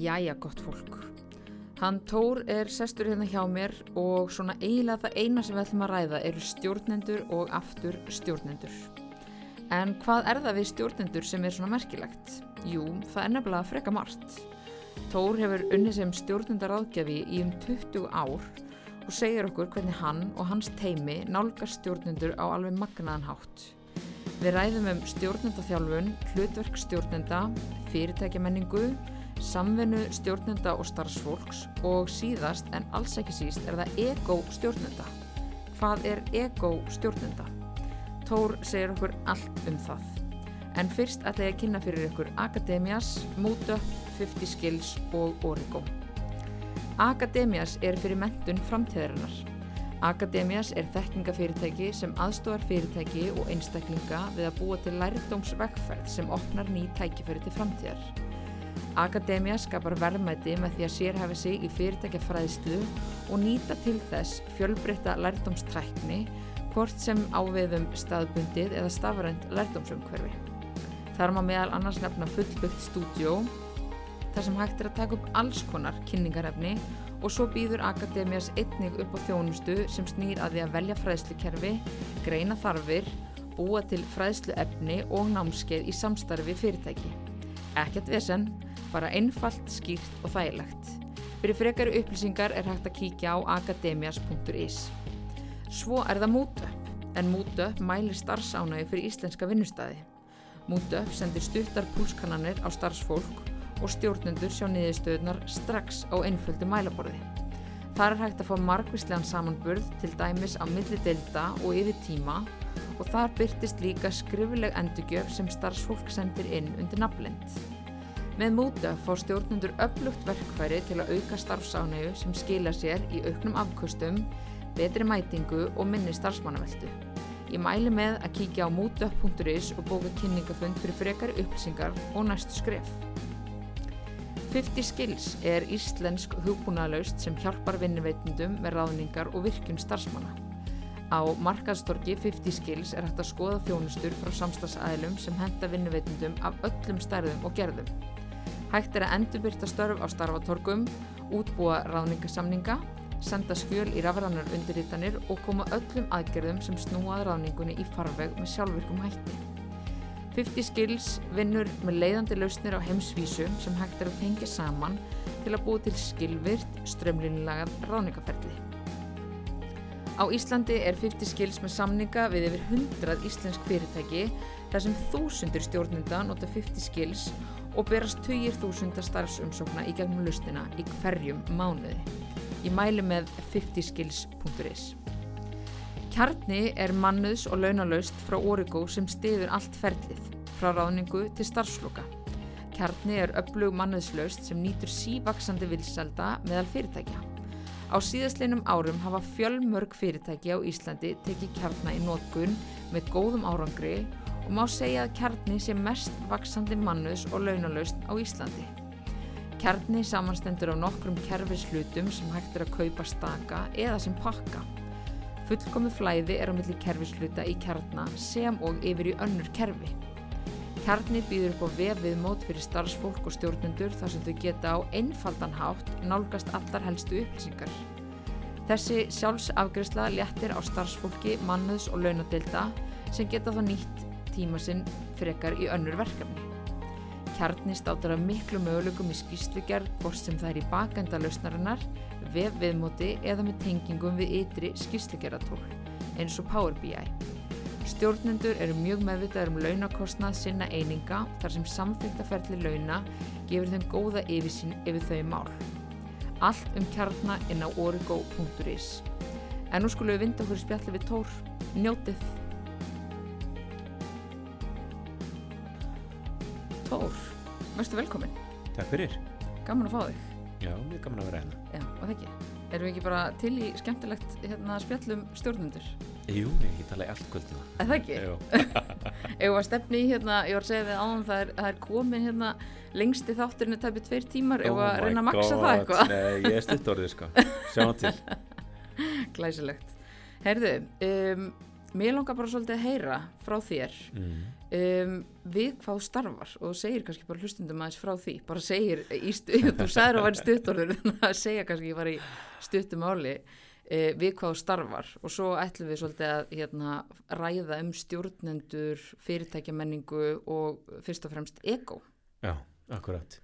Jæja, gott fólk. Hann Tór er sestur hérna hjá mér og svona eiginlega það eina sem við ætlum að ræða eru stjórnendur og aftur stjórnendur. En hvað er það við stjórnendur sem er svona merkilegt? Jú, það er nefnilega freka margt. Tór hefur unnið sem stjórnendaráðgjafi í um 20 ár og segir okkur hvernig hann og hans teimi nálgar stjórnendur á alveg magnaðan hátt. Við ræðum um stjórnendaþjálfun, hlutverk stjórnenda, fyrirtækjamenningu, samvinnu stjórnenda og starfsfólks og síðast en alls ekki síst er það ego stjórnenda. Hvað er ego stjórnenda? Tór segir okkur allt um það. En fyrst ætla ég að kynna fyrir ykkur Akademias, Múta, 50 Skills og Origo. Akademias er fyrir mentun framtíðarinnar. Akademias er þekkingafyrirtæki sem aðstofar fyrirtæki og einstaklinga við að búa til lærdómsvegferð sem opnar ný tækifæri til framtíðar. Akademia skapar verðmæti með því að sérhafi sig í fyrirtækjafræðslu og nýta til þess fjölbreytta lærdómstrækni hvort sem áviðum staðbundið eða stafrænt lærdómsumhverfi. Þar má meðal annars nefna fullbyggt stúdjó þar sem hægt er að taka upp alls konar kynningarefni og svo býður Akademias einnig upp á þjónustu sem snýr að því að velja fræðslukerfi, greina þarfir, búa til fræðsluefni og námskeið í samstarfi fyrirtæki. Ekkert vesen, bara einfalt, skýrt og þægilegt. Fyrir frekari upplýsingar er hægt að kíkja á akademias.is. Svo er það MútUp, en MútUp mælir starfsánægi fyrir íslenska vinnustæði. MútUp sendir stuttar púlskannanir á starfsfólk og stjórnendur sjá niðurstöðunar strax á einföldu mælaborði. Þar er hægt að fá margvíslegan samanburð til dæmis á milli delta og yfir tíma og þar byrtist líka skrifuleg endugjöf sem starfsfólk sendir inn undir nafnlind. Með múta fá stjórnendur öflugt verkfæri til að auka starfsánegu sem skila sér í auknum afkustum, betri mætingu og minni starfsmannaveldu. Ég mæli með að kíkja á múta.is og bóka kynningafund fyrir frekari upplýsingar og næstu skref. 50 Skills er íslensk hugbúnaðlaust sem hjálpar vinnuveitundum með ráðningar og virkun starfsmanna. Á markaðstorki 50 Skills er hægt að skoða þjónustur frá samstagsæðlum sem henda vinnuveitundum af öllum stærðum og gerðum. Hægt er að endurbyrta störf á starfatorgum, útbúa ráðningasamninga, senda skjöl í rafrannar undirritanir og koma öllum aðgerðum sem snúað ráðningunni í farveg með sjálfvirkum hætti. 50 Skills vinnur með leiðandi lausnir á heimsvísu sem hægt er að tengja saman til að búa til skilvirt, strömlinlagað ráðningaferli. Á Íslandi er 50 Skills með samninga við yfir 100 íslensk fyrirtæki þar sem þúsundur stjórnunda nota 50 Skills og berast 20.000 starfsumsókna í gegnum lausnina í hverjum mánuði. Ég mæli með 50skills.is. Kjarni er mannuðs og launalaust frá Origo sem stiður allt ferlið, frá ráðningu til starfsloka. Kjarni er öflug mannuðslaust sem nýtur sívaksandi vilselda meðal fyrirtækja. Á síðastleinum árum hafa fjölmörg fyrirtæki á Íslandi tekið kjarna í nótgun með góðum árangri og má segja að kjarni sé mest vaksandi mannuðs og launalaust á Íslandi. Kjarni samanstendur á nokkrum kerfislutum sem hægt er að kaupa staka eða sem pakka. Fullkomið flæði er á milli kerfisluta í kjarna sem og yfir í önnur kerfi. Kjarni býður upp á vefið mót fyrir starfsfólk og stjórnendur þar sem þau geta á einfaldan hátt nálgast allar helstu upplýsingar. Þessi sjálfsafgriðsla léttir á starfsfólki, mannuðs og launadelda sem geta þá nýtt tíma sinn frekar í önnur verkefni. Kjarni státar af miklu möguleikum í skýslugerð hvort sem það er í bakenda lausnarinnar, vef viðmóti eða með tengingum við ytri skýslugerðatól eins og Power BI. Stjórnendur eru mjög meðvitaður um launakostnað sinna eininga þar sem samþygtaferli launa gefur þeim góða yfirsýn yfir þau mál. Allt um kjarna inn á origo.is. En nú skulum við vinda okkur í spjalli við Tór. Njótið! Tór, verðstu velkomin. Takk fyrir. Gaman að fá þig. Já, mjög gaman að vera hérna. Já, og það ekki. Erum við ekki bara til í skemmtilegt hérna, spjallum stjórnundur? Jú, ég tala í allt kvöldina. Er það ekki? Ef að stefni í hérna, ég var að segja við áðan, það er, það er komin hérna lengst í þátturinu tæpið tveir tímar, ef að reyna að maksa það eitthvað. Oh Nei, ég er stutt orðið, sko. Sjáum til. Glæsilegt. Herðu, um, mér langar bara svolítið að heyra frá þér mm. Um, við hvað starfar og segir kannski bara hlustundum aðeins frá því bara segir í stu, þú sagðir að væri stuttorður þannig að segja kannski bara í stuttum áli uh, við hvað starfar og svo ætlum við svolítið að hérna, ræða um stjórnendur fyrirtækjamenningu og fyrst og fremst ego Já, akkurat.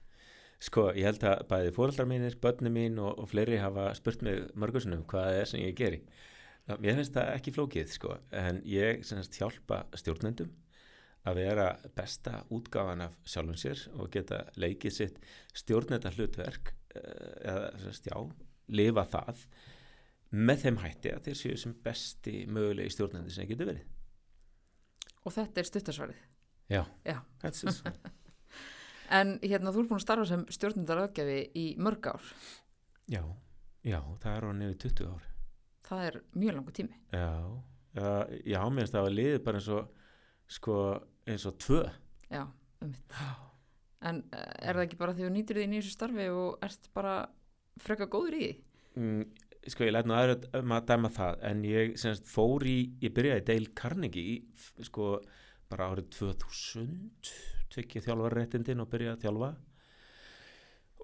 Sko, ég held að bæði fóreldrar mínir, börnum mín og, og fleiri hafa spurt mig mörgursunum hvað það er sem ég geri. Mér finnst það ekki flókið, sko, en ég semst hjálpa stjórnendum að vera besta útgáfan af sjálfum sér og geta leikið sitt stjórnenda hlutverk eh, eða semst, já, lifa það með þeim hætti að þeir séu sem besti mögulegi stjórnendi sem getur verið. og þetta er stuttarsvarið Já, Já. þetta er svo. en hérna þú ert búin að starfa sem stjórnendar aðgjafi í mörg ár Já, já, það er á nefnir 20 ár. það er mjög langu tími Já, já, já mér finnst það að liði bara eins og sko eins og tvö. Já, um en eh, er það ekki bara því þú nýtir því þessu starfi og ert bara freka góður í því? Mm, sko ég læt nú aðra um að dæma það en ég semst fór í ég byrjaði Dale Carnegie sko bara árið 2000 tvekki þjálfarréttindin og byrjaði að þjálfa.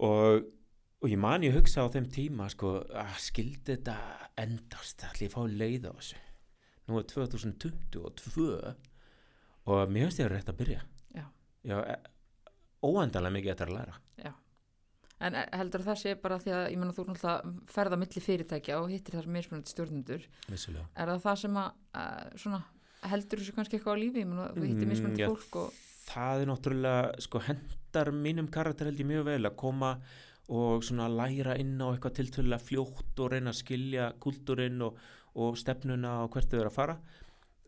Og, og ég man ég hugsa á þeim tíma sko að skildi þetta endast? Allir fá leið á þessu? Nú er 2022 og mér finnst ég að rétt að byrja. Já. já e- óendanlega mikið eftir að læra. En eh, heldur það sé bara því að ég menna þú náttúrulega ferða milli fyrirtækja og hittir þar mismunandi stjórnendur. Vissulega. Er það það sem að uh, svona, heldur þessu kannski eitthvað á lífi? Ég menna þú hittir Mm, mismunandi já, fólk og það er náttúrulega sko hendar mínum karakter held ég mjög vel að koma og svona læra inn á eitthvað tiltölulega fljótt og reyna að skilja kultúrinn og, og stefnuna og hvert þau eru að fara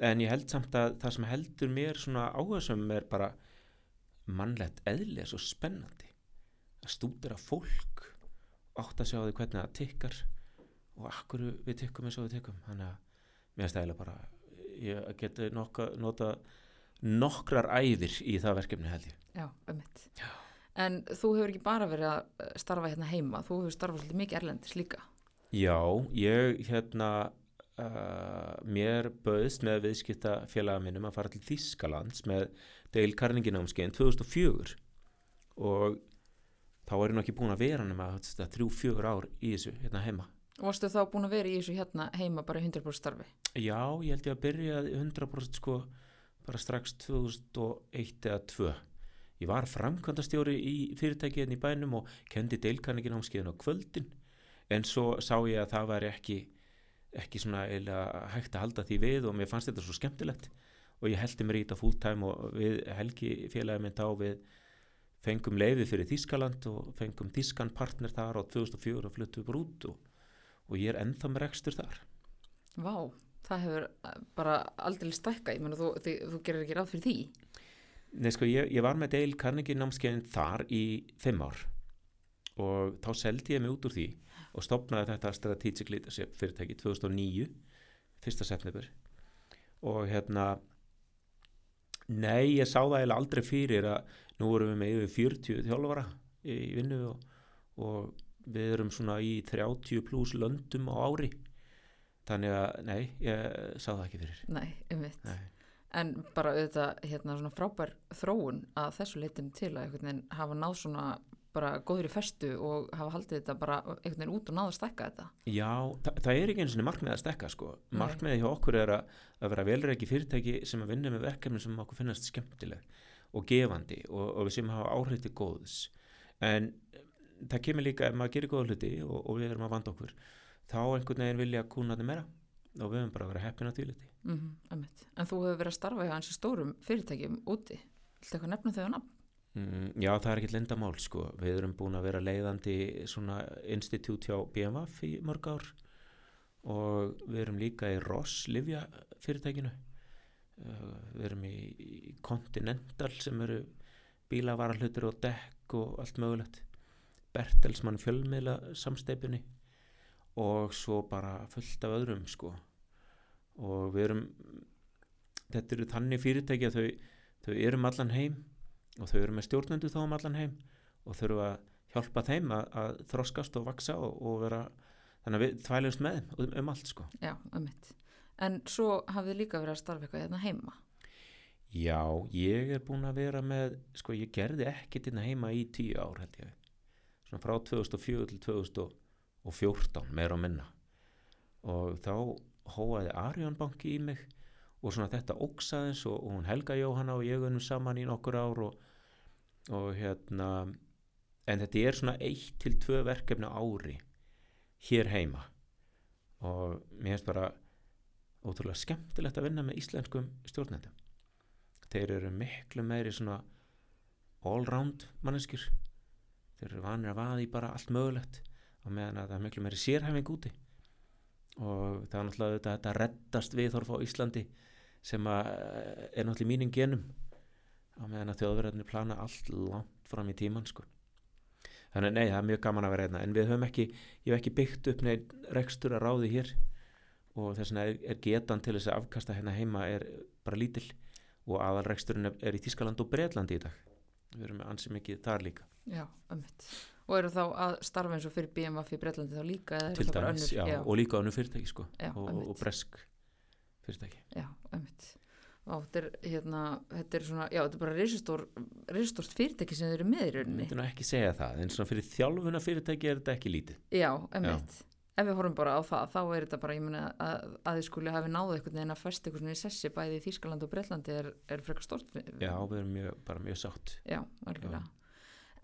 en ég held samt að það sem heldur mér svona áhersum er bara mannlegt eðli er svo spennandi. Að stúdera fólk átt að sjá því hvernig það tikkar og akkur við tikkum eins og við tikkum. Þannig að mér stæla bara ég geti nokka, nota nokkrar æðir í það verkefni held ég. Já, um mitt en þú hefur ekki bara verið að starfa hérna heima þú hefur starfað svolítið mikið erlendis líka. Já, ég hérna uh, mér bauðst með viðskiptafélaga minnum að fara til Þískalands með Dale Carnegie námskeiðin 2004 og þá er ég nú ekki búin að vera nema þetta þrjú, fjögur ár í þessu hérna heima. Og varstu þá búin að vera í þessu hérna heima bara í 100% starfi? Já, ég held ég að byrja 100% sko bara strax 2001 eða 2 ég var framkvæmdastjóri í fyrirtækiðin í bænum og kendi Dale Carnegie námskeiðin á kvöldin. En svo sá ég að það var ekki ekki svona eiginlega hægt að halda því við og mér fannst þetta svo skemmtilegt. Og ég heldi mér í þetta full time og við Helgi félagi minn þá við fengum leiði fyrir Þískaland og fengum Þískan partner þar á 2004 og fluttum bara út og, og ég er ennþá með rekstur þar. Vá, það hefur bara aldrei stækka, ég menna þú, þú, þú gerir ekki ráð fyrir því? Nei sko, ég, ég var með Dale Carnegie námskeiðin þar í fimm ár og þá seldi ég mig út úr því og stopnaði þetta strategic leadership fyrirtæki 2009 fyrsta september. Og hérna nei, ég sá það eiginlega aldrei fyrir að nú erum við með yfir 40 þjálfara í vinnu og, og við erum svona í 30 pluss löndum á ári. Þannig að nei, ég sá það ekki fyrir. Nei, um nei. En bara auðvitað hérna svona frábær þróun að þessu leitinu til að hafa náð svona bara góður í festu og hafa haldið þetta bara einhvern veginn út og náða að stækka þetta. Já, þa það er ekki eins og markmið að stekka sko. Nei. Markmiðið hjá okkur er að, að vera velreiki fyrirtæki sem að vinna með verkefni sem okkur finnast skemmtileg og gefandi og, og sem hafa áhrif til góðs. En það kemur líka ef maður gerir góða hluti og, og við erum að vanda okkur þá einhvern veginn vilja kúna þetta meira og við höfum bara að vera heppin á því hluti. Mm -hmm, en þú hefur verið að starfa hjá eins og stórum fyrirtækjum úti. Viltu eitthvað nefna þau á nafn? Mm, já, það er ekkert lendamál sko. Við erum búin að vera leiðandi svona institút hjá BMF í mörg ár og við erum líka í Ross Livja fyrirtækinu. Uh, við erum í, Continental sem eru bílavarahlutur og dekk og allt mögulegt. Bertelsmann fjölmiðla samsteipinni og svo bara fullt af öðrum sko. Og við erum, þetta eru þannig fyrirtæki að þau, þau eru um allan heim og þau eru með stjórnendu þá um allan heim og þurfa að hjálpa þeim að, að þroskast og vaksa og, og vera þannig að við þvælumst með þeim um, um allt sko Já, um mitt. en svo hafið líka verið að starfa eitthvað hérna heima Já, ég er búin að vera með, sko ég gerði ekkert inn heima í tíu ár held ég. Svona frá 2004 til 2014, meira og minna. Og þá hóaði Arjón banki í mig og svona þetta óksaðins og, og hún Helga Jóhanna og ég unum saman í nokkur ár og, og hérna, en þetta er svona eitt til tvö verkefni á ári hér heima. Og mér finnst bara ótrúlega skemmtilegt að vinna með íslenskum stjórnendum. Þeir eru miklu meiri svona all-round manneskjur. Þeir eru vanir að vaða í bara allt mögulegt og meðan að það er miklu meiri sérhæfing úti. Og það er náttúrulega þetta, þetta reddast viðhorf á Íslandi sem að eh, er náttúrulega mínum genum og meðan að þjóðverðarnir plana allt langt fram í tíman sko. Þannig nei það er mjög gaman að vera einna hérna. en við höfum ekki, ég hef ekki byggt upp neinn rekstur að ráði hér og þess vegna er, er getan til þess að afkasta hérna heima er bara lítill og aðalreksturinn er í Þískaland og Breitlandi í dag. Við erum með ansið mikið þar líka. Já, ömmit og eru þá að starfa eins og fyrir BMF í Breitlandi þá líka til dæmis, já, já, og líka önnur fyrirtæki sko, já, og, og bresk fyrirtæki Já, ömmit þetta er, hérna, þetta er svona, já, þetta er bara reysastórt fyrirtæki sem þeir eru með í rauninni. Myndi nú ekki segja það, en svona fyrir þjálfuna fyrirtæki er þetta ekki lítið. Já, emitt ef við horfum bara á það, þá er þetta bara, ég meina að, að þið skuli hafi náðu einhvern veginn að fæst eitthvað svona í sessi bæði í Þýskaland og Breitlandi er, er frekar stort. Já, við erum mjög, bara mjög sátt. Já, algjörlega.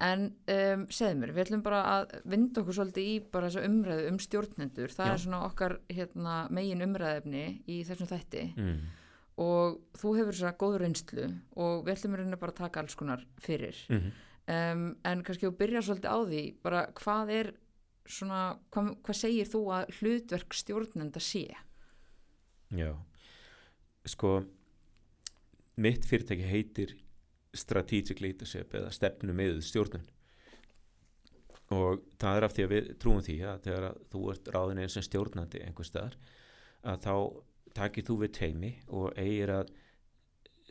En um, segð mér, við ætlum bara að vinda okkur svolítið í bara þessa umræðu um stjórnendur. Það Já. er svona okkar hérna, megin umræðefni í þessum þætti mm. og þú hefur svona góður einslu og við ætlum hérna bara að taka alls konar fyrir. Mm -hmm. um, en kannski þú byrja svolítið á því, bara hvað er svona, hvað, hvað segir þú að hlutverk stjórnenda sé? Já, sko mitt fyrirtæki heitir Strategic Leadership eða stefnu með stjórnun. Og það er af því að við trúum því að þegar að þú ert ráðin eins og stjórnandi einhver staðar að þá takir þú við teimi og eigir að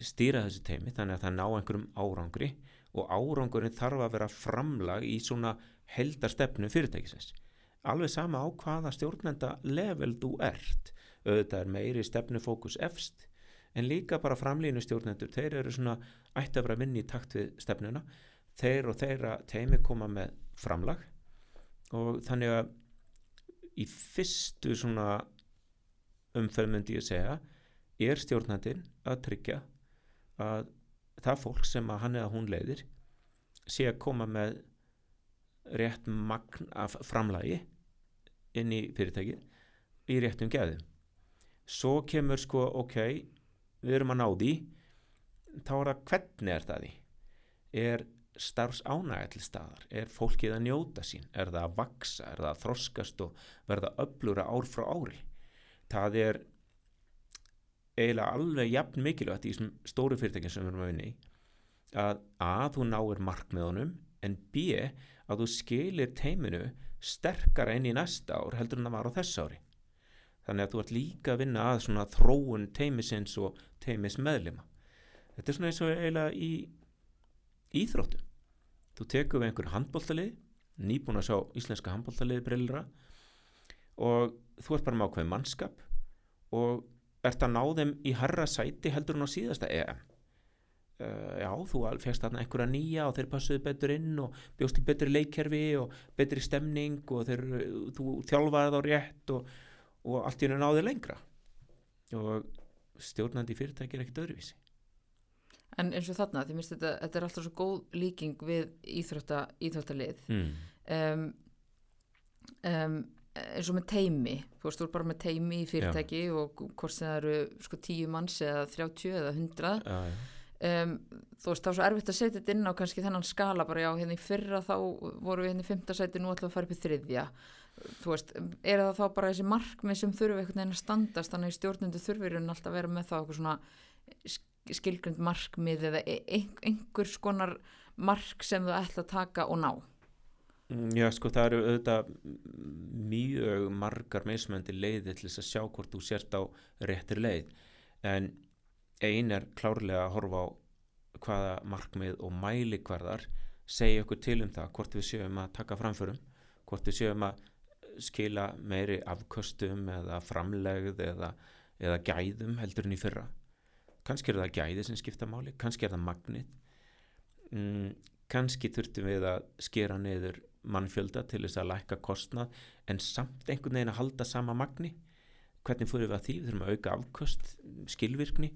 stýra þessi teimi þannig að það ná einhverjum árangri og árangurinn þarf að vera framlag í svona heldarstefnu fyrirtækisins. Alveg sama á hvaða stjórnenda level þú ert. Auðvitað er meiri stefnufókus efst en líka bara framlínu stjórnendur þeir eru svona ætti að vera minni í takt við stefnuna. Þeir og þeirra teimi koma með framlag. Og þannig að í fyrstu svona umferð myndi ég segja er stjórnandin að tryggja að það fólk sem að hann eða hún leiðir sé að koma með rétt magn af framlagi inn í fyrirtækið í réttum geðum svo kemur sko ok við erum að ná því þá er það hvernig er það því? Er starfs ánægja til staðar? Er fólkið að njóta sín? Er það að vaksa, er það að þroskast og verða öflura ár frá ári? Það er eiginlega alveg jafn mikilvægt í stóru fyrirtækinn sem við erum að vinna í að að þú náir markmiðunum en b að þú skilir teiminu sterkara inn í næsta ár heldur en það var á þess ári þannig að þú ert líka að vinna að svona þróun teimisins og teimis meðlima þetta er svona eins og eiginlega í íþróttum. Þú tekur við einhverju handbóltalið nýbúin að sjá íslenska handbóltalið brillra og þú ert bara með ákveð mannskap og ert að ná þeim í harra sæti heldur en á síðasta EM Uh, já, þú fegst þarna einhverja nýja og þeir passuðu betur inn og bjóst til betri leikkerfi og betri stemning og þeir, þú þjálfaði þá rétt og, og allt í hennu náði lengra. Og stjórnandi fyrirtæki er ekkit öðruvísi. En eins og þarna, því minnst þetta, þetta er alltaf svo góð líking við íþrótta, íþróttalið. Mm. um, um, eins og með teimi þú veist, þú er bara með teimi í fyrirtæki já. og hvort sem það eru sko tíu manns eða þrjátjú eða hundra Um, þú veist þá er svo erfitt að setja þetta inn á kannski þennan skala bara já hérna í fyrra þá voru við hérna í fymta sæti nú við að fara upp í þriðja þú veist, er það þá bara þessi markmið sem þurfu einhvern veginn að standast þannig stjórnundu þurfur hérna alltaf vera með þá eitthvað svona skilgrund markmið eða e, einhvers konar mark sem þú ætla að taka og ná? Mm, Já sko það eru auðvitað mjög margar meðsmöndi leiði til þess að sjá hvort þú sért á réttir leið. En ein er klárlega að horfa á hvaða markmið og mælikvarðar segja okkur til um það hvort við séum að taka framförum hvort við séum að skila meiri afkostum eða framlegð eða, eða gæðum heldur en í fyrra? Kannski er það gæði sem skipta máli kannski er það magnið. Mm, kannski þurftum við að skera niður mannfjölda til þess að lækka kostnað en samt einhvern veginn að halda sama magni. Hvernig fyrir við að því, við þurfum að auka afköst skilvirkni.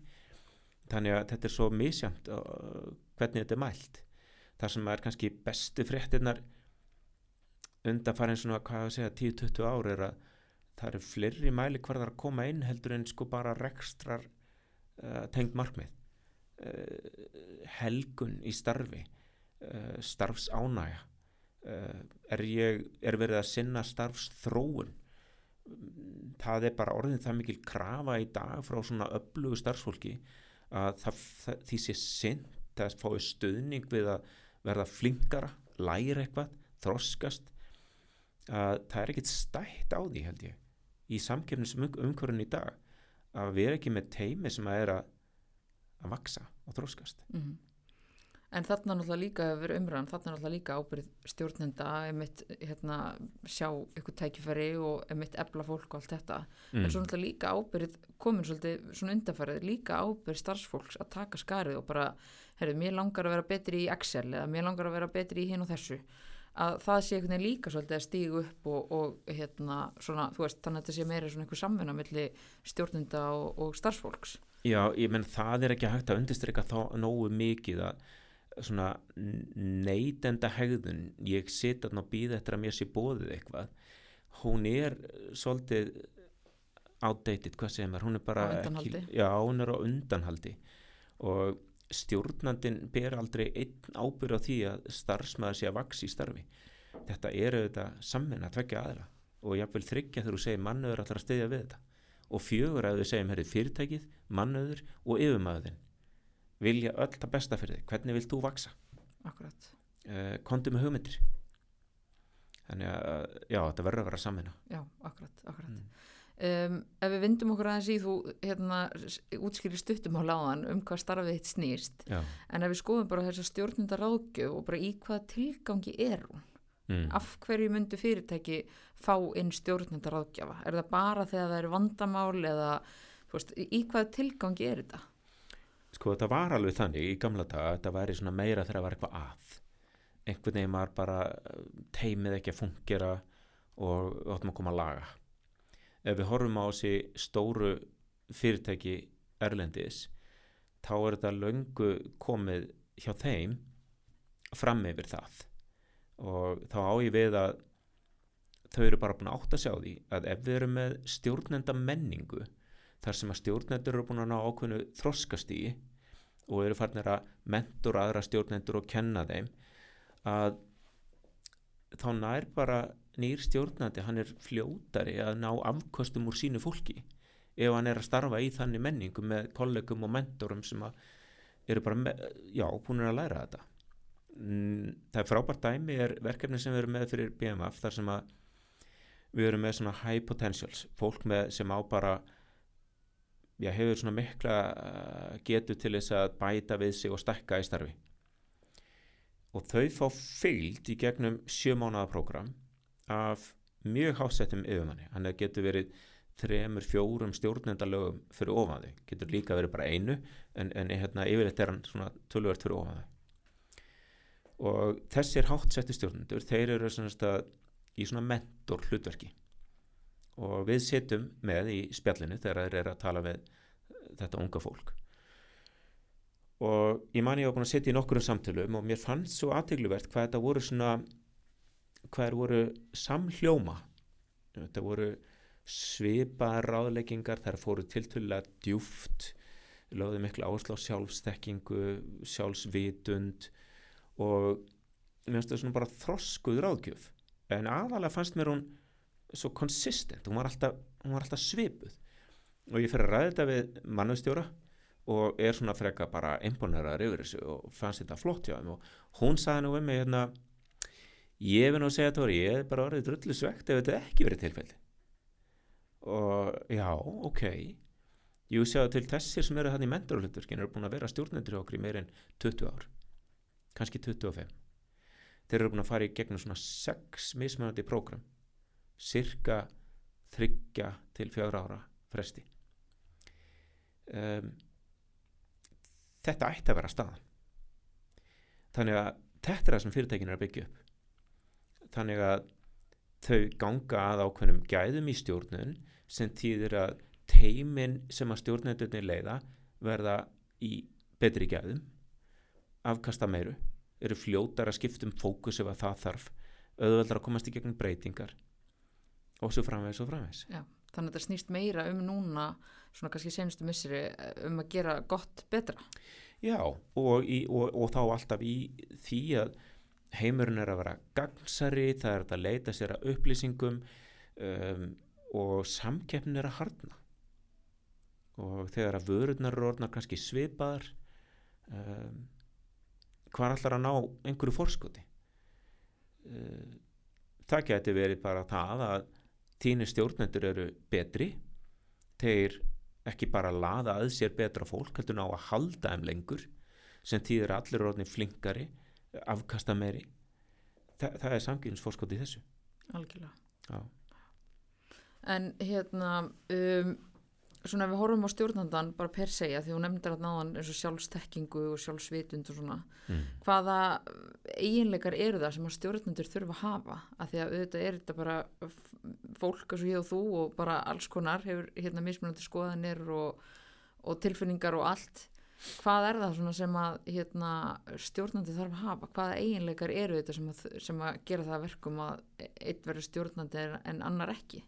Þannig að þetta er svo misjamt hvernig þetta er mælt. Þar sem er kannski bestu fréttinnar undan farin svona hvað að segja 10-20 ár er að það eru fleiri mæli hverðar að koma inn heldur en sko bara rekstrar uh, tengd markmið. Uh, helgun í starfi uh, starfsánægja. Er, ég, er verið að sinna starfsþróun? Það er bara orðin það mikil krafa í dag frá svona öflugu starfsfólki að það, það, því sé sint að fái stöðning við að verða flinkara, læra eitthvað þroskast að það er ekkit stætt á því held ég í samkefnisum umhverfinn í dag að vera ekki með teimi sem að er að að vaksa og þróskast mm -hmm. En þarna náttúrulega líka hefur umræðan, þarna náttúrulega líka ábyrð stjórnenda, emitt hérna, sjá ykkur tækifæri og emitt ebla fólk og allt þetta. Mm. En svo náttúrulega líka ábyrð, komin svolítið svona undarfærið, líka ábyrð starfsfólks að taka skarið og bara, herru, mér langar að vera betri í Excel eða mér langar að vera betri í hinn og þessu. Að það sé einhvern veginn líka svolítið að stígu upp og, og hérna svona, þú veist, þannig að þetta sé meira svona einhver samvinna millir stjórnenda og, og starfsfólks. Já, ég menn það er ekki hægt að undirstryka þá nógu mikið að svona neytenda hegðun ég sitt að ná býða eftir að mér sé bóðið eitthvað hún er svolítið outdated, hvað segir maður, hún er bara ekki, já, hún er á undanhaldi. Og stjórnandin ber aldrei einn ábyrð á því að starfsmæður sé að vaks í starfi. Þetta eru þetta sammenn að tvekja aðra og ég vil þryggja þegar þú segir mannöður allar að steyðja við þetta. Og fjögur að þau segjum herrið fyrirtækið, mannöður og yfirmæðin vilja öll það besta fyrir þig. Hvernig vilt þú vaksa Akkurat. Uh, eh, Kondi með hugmyndir. Þannig að já, þetta verður að vera samina Já, akkurat, akkurat. Mm. Um, Ef við vindum okkur aðeins í þú hérna, útskýri stuttum á láðan um hvað starfið þitt snýst já. en ef við skoðum bara þess að stjórnunda ráðgjöf og bara í hvaða tilgangi er hún mm. af hverju myndu fyrirtæki fá inn stjórnunda ráðgjafa er það bara þegar það er vandamál eða veist, í hvaða tilgangi er þetta? sko þetta var alveg þannig í gamla daga þetta væri svona meira þegar það var eitthvað að einhvern veginn var bara eh, teimið ekki að fungera og við áttum að koma að laga ef við horfum á þessi stóru fyrirtæki Erlendis þá er þetta löngu komið hjá þeim fram yfir það. Og þá á ég við að þau eru bara búin að átta að sjá því að ef við erum með stjórnenda menningu þar sem að stjórnendur eru búin að ná ákveðinu þroskastígi og eru farnir að mentur aðra stjórnendur og kenna þeim að þá nær bara nýr stjórnandi, hann er fljótari að ná afkostum úr sínu fólki ef hann er að starfa í þannig menningu með kollegum og mentorum sem eru bara, með, já, búin að læra þetta. Mm, það er frábært dæmi er verkefni sem við erum með fyrir BMF þar sem að við erum með svona high potentials, fólk með sem á bara já, hefur svona mikla uh, getur til þess að bæta við sig og stekka í starfi. Og þau fá fyllt í gegnum sjömánaða program af mjög hásettum yfirmanni, hann getur verið þremur, fjórum stjórnendalögum fyrir ofaði, getur líka verið bara einu en, en hérna, yfirleitt er hann svona tölvört fyrir ofaði og þessir hátsetti stjórnendur þeir eru svona í svona mentor hlutverki og við setjum með í spjallinu þegar þeir eru að tala við þetta unga fólk. Og ég man ég á að setja í nokkur samtölum og mér fannst svo aðtegluvert hvað þetta voru svona hvað er voru samhljóma. Þetta voru svipaðar ráðleggingar þar fóru tiltölulega djúft lögðu miklu áherslu á sjálfstekkingu sjálfsvitund og mér finnst það svona bara þroskuð ráðgjöf. En aðalega fannst mér hún svo konsistent, hún var alltaf, hún var alltaf svipuð. Og ég fyrir að ræða þetta við mannustjóra og er svona freka bara imponeraður yfir þessu og fannst þetta flott hjá þeim. Og hún saði nú um mig hérna ég finn að segja Tóri, ég er bara orðið drullu svegt ef þetta ekki verið tilfelli. Og já, ok. Jú séu til þessir sem eru hann í mentorhaldurskinn eru búin að vera stjórnendur okkur í meirinn 20 ár. Kannski 25 þeir eru búin að fara í gegnum svona 6 mismunandi prógram. Cirka þryggja til fjögra ára fresti. Um, þetta ætti að vera staðan. Þannig að þetta er það sem fyrirtækin er að byggja upp þannig að þau ganga að ákveðnum gæðum í stjórnun sem þýðir að teimin sem að stjórnendunni leiða verða í betri gæðum afkasta meiru eru fljótar að skipta um fókus ef að það þarf auðveldar að komast í gegnum breytingar og svo framvegs og framvegs Já, þannig að þetta snýst meira um núna svona kannski senustu misseri um að gera gott betra. Já, og, í, og, og þá alltaf í því að heimurinn er að vera gagnsari, það er að leita sér að upplýsingum um, og samkeppnin er að harna og þegar að vörurnar eru orðnar kannski svipaðar um, hvað allar að ná einhverju fórskoti um, það geti verið bara það að þínir stjórnendur eru betri þeir ekki bara laða að sér betra fólk heldur ná að halda þeim lengur sem að allir orðni flinkari afkasta meiri. Þa, það er samgjöfnisfórskot í þessu. Algjörlega. Já. en hérna um, svona við horfum á stjórnandan bara per segja því hún nefndir að náðan eins og sjálfstekkingu og sjálfsvitund og svona mm. hvaða eiginleikar eru það sem að stjórnendur þurfa að hafa? Af því að auðvitað er þetta bara fólk eins og ég og þú og bara alls konar hefur hérna mismunandi skoðanir og, og tilfinningar og allt hvað er það svona sem að hérna, stjórnandi þarf að hafa? Hvaða eiginleikar eru þetta sem að, sem að gera það að verkum að einn verður stjórnandi en- annar ekki?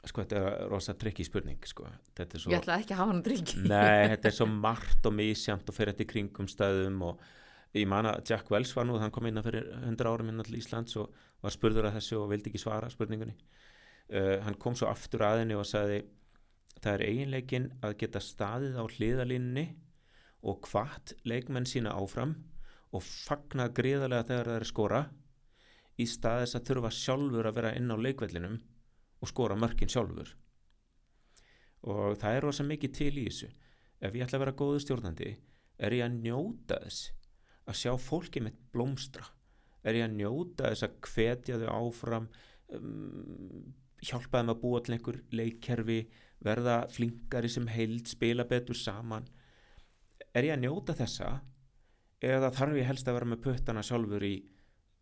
Sko þetta er rosa trikki spurning sko. svo ég ætla ekki að hafa hann drikki Nei, þetta er svo margt og misjamt og fyrir þetta í kringum stöðum og ég man að Jack Wells var nú, hann kom inn fyrir 100 árum inn til Íslands og var spurður að þessu og vildi ekki svara spurningunni. Uh, hann kom svo aftur að henni og sagði það er eiginleikin að geta staðið á hliðalínni og hvart leikmenn sína áfram og fagna gríðarlega þegar það er skora í staðis að þurfa sjálfur að vera inn á leikvellinum og skora mörkin sjálfur. Og það er rosa mikið til í þessu. Ef ég ætla að vera góðu stjórnandi er ég að njóta þess að sjá fólki mitt blómstra? Er ég að njóta þess að hvetja þau áfram um, hjálpa þeim að búa til einhver leikkerfi verða flinkari sem heild spila betur saman er ég að njóta þessa eða þarf ég helst að vera með puttana sjálfur í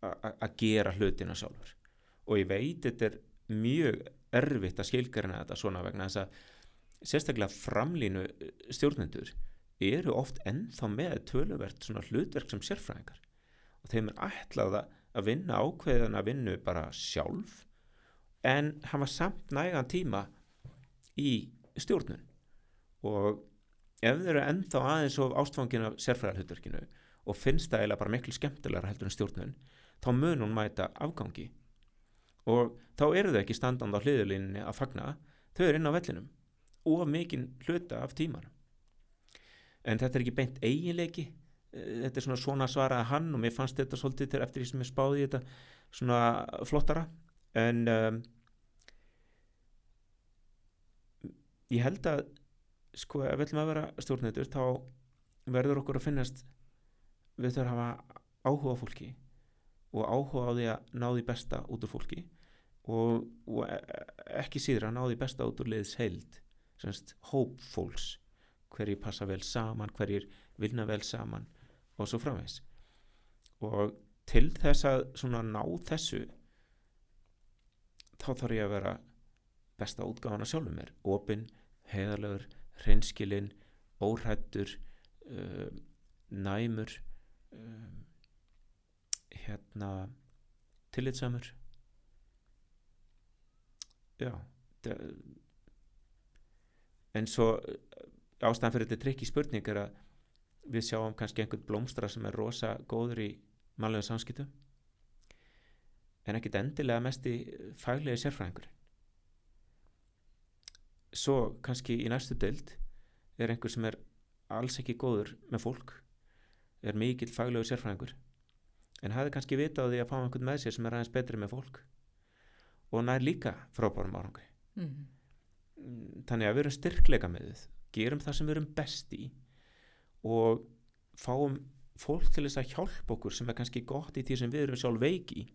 að gera hlutina sjálfur? Og ég veit þetta er mjög erfitt að skilgarina þetta svona vegna þess að sérstaklega framlínu stjórnendur eru oft ennþá með töluvert svona hlutverk sem sérfræðingar. Og þeim er ætlað að- vinna ákveðan að vinnu bara sjálf en hafa samt nægan tíma í stjórnun. Og ef þeir eru ennþá aðeins of ástfangin af sérfræðarhlutverkinu og finnst það eiginlega bara miklu skemmtilegra heldur en stjórnun þá mun hún mæta afgangi. Og þá eru þau ekki standand á hliðulínni að fagna þau eru inn á vellinum og mikinn hluta af tímanum. En þetta er ekki beint eiginleiki Eh, þetta er svona svona svaraði hann og mér fannst þetta svolítið til eftir því sem ég spáði þetta svona flottara. En um, ég held að sko ef við ætlum að vera stjórnendur þá verður okkur að finnast við þurfum að hafa áhuga á fólki og áhuga á því að ná því besta út úr fólki og, og e- ekki síður að ná því besta út úr liðs heild semst hóp fólks. Hverjir passa vel saman, hverjir vinna vel saman og svo framvegs og til þess að svona ná þessu þá þarf ég að vera besta útgáfana sjálfum mér. Opinn, heiðarlegur, hreinskilinn óhrættur uh, næmur um, hérna tillitsamur. Já en svo ástæðan fyrir þetta trikki spurning er að við sjáum kannski einhvern blómstra sem er rosa góður í mannlega samskiptum en ekkit endilega mest í faglegi sérfræðingur svo kannski í næstu deild er einhver sem er alls ekki góður með fólk er mikill faglegu sérfræðingur en hafði kannski vita á því að fá einhvern með sér sem er aðeins betri með fólk og nær líka frábárum árangri mm. þannig að við erum styrkleika með þið gerum það sem við erum best í og fáum fólk til þess að hjálpa okkur sem er kannski gott í því sem við erum sjálf veik í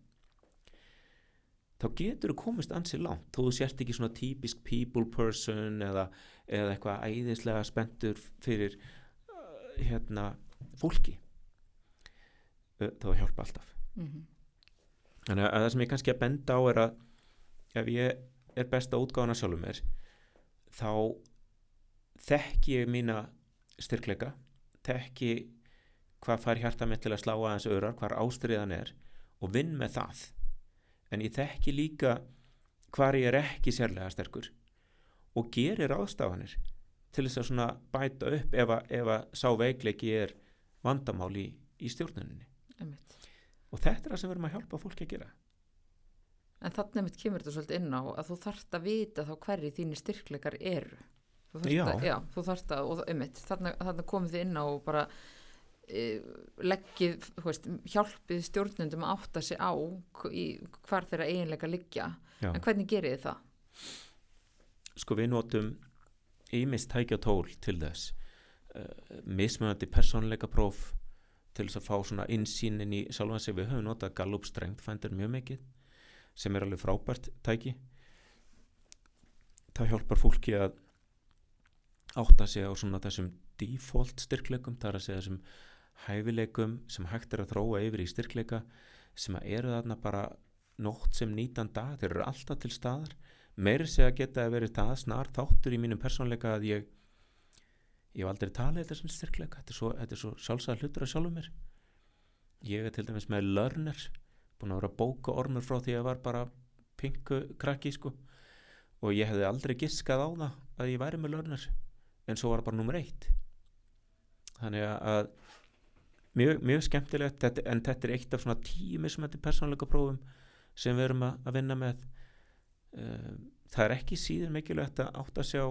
þá getur þú komist ansi langt þú sért ekki svona típisk people person eða, eða eitthvað æðislega spenntur fyrir uh, hérna fólki. Uh, þá hjálpa alltaf. Mhm, þannig að það sem ég kannski að benda á er að ef ég er besta útgáðan að sjálfum mér þá þekki ég mína styrkleika þekki hvað fær hjarta mitt til að slá aðeins örar hvar ástriðan er og vinn með það en ég þekki líka hvar ég er ekki sérlega sterkur og gerir ástafanir til þess að bæta upp ef að, ef að sá veikleiki er vandamál í, í stjórnuninni einmitt. og þetta er það sem við erum að hjálpa fólki að gera En þannig mitt kemur þetta svolítið inn á að þú þarft að vita þá hverju þínir styrkleikar eru. Þú þarft Já. Að, já, þú þarft að, og einmitt, þannig, þannig komið þið inn á og bara leggið, þú veist, hjálpið stjórnundum að átta sig á hvar þeirra eiginleika liggja. Já. En hvernig gerið þið það? sko við notum ímist tækja tól til þess uh, mismunandi persónleika próf til þess að fá svona insýn inn í sjálfan sig við höfum notað Gallup Strength Finder mjög mikið sem er alveg frábært tæki það hjálpar fólki að átta sig á svona þessum default styrkleikum það er að segja þessum hæfileikum sem hægt er að þróa yfir í styrkleika sem að eru þarna bara nótt sem nýtan dag, þeir eru alltaf til staðar. Meiri sé að geta að verið það snar þáttur í mínum persónleika að ég ég hef aldrei talið þetta sem styrkleika þetta er svo, svo sjálfsæða hlutur að sjálfum mér. Ég er til dæmis með learner búin að vera að bóka ormur frá því að ég var bara pingu krakki sko. Og ég hefði aldrei giskað á það að ég væri með learner en svo var það bara nummer eitt. Þannig að mjög, mjög skemmtilegt. Þetta, en þetta er eitt af svona tíu mismætti persónleika prófum sem við erum að, að vinna með. Um, það er ekki síður mikilvægt að átta sig á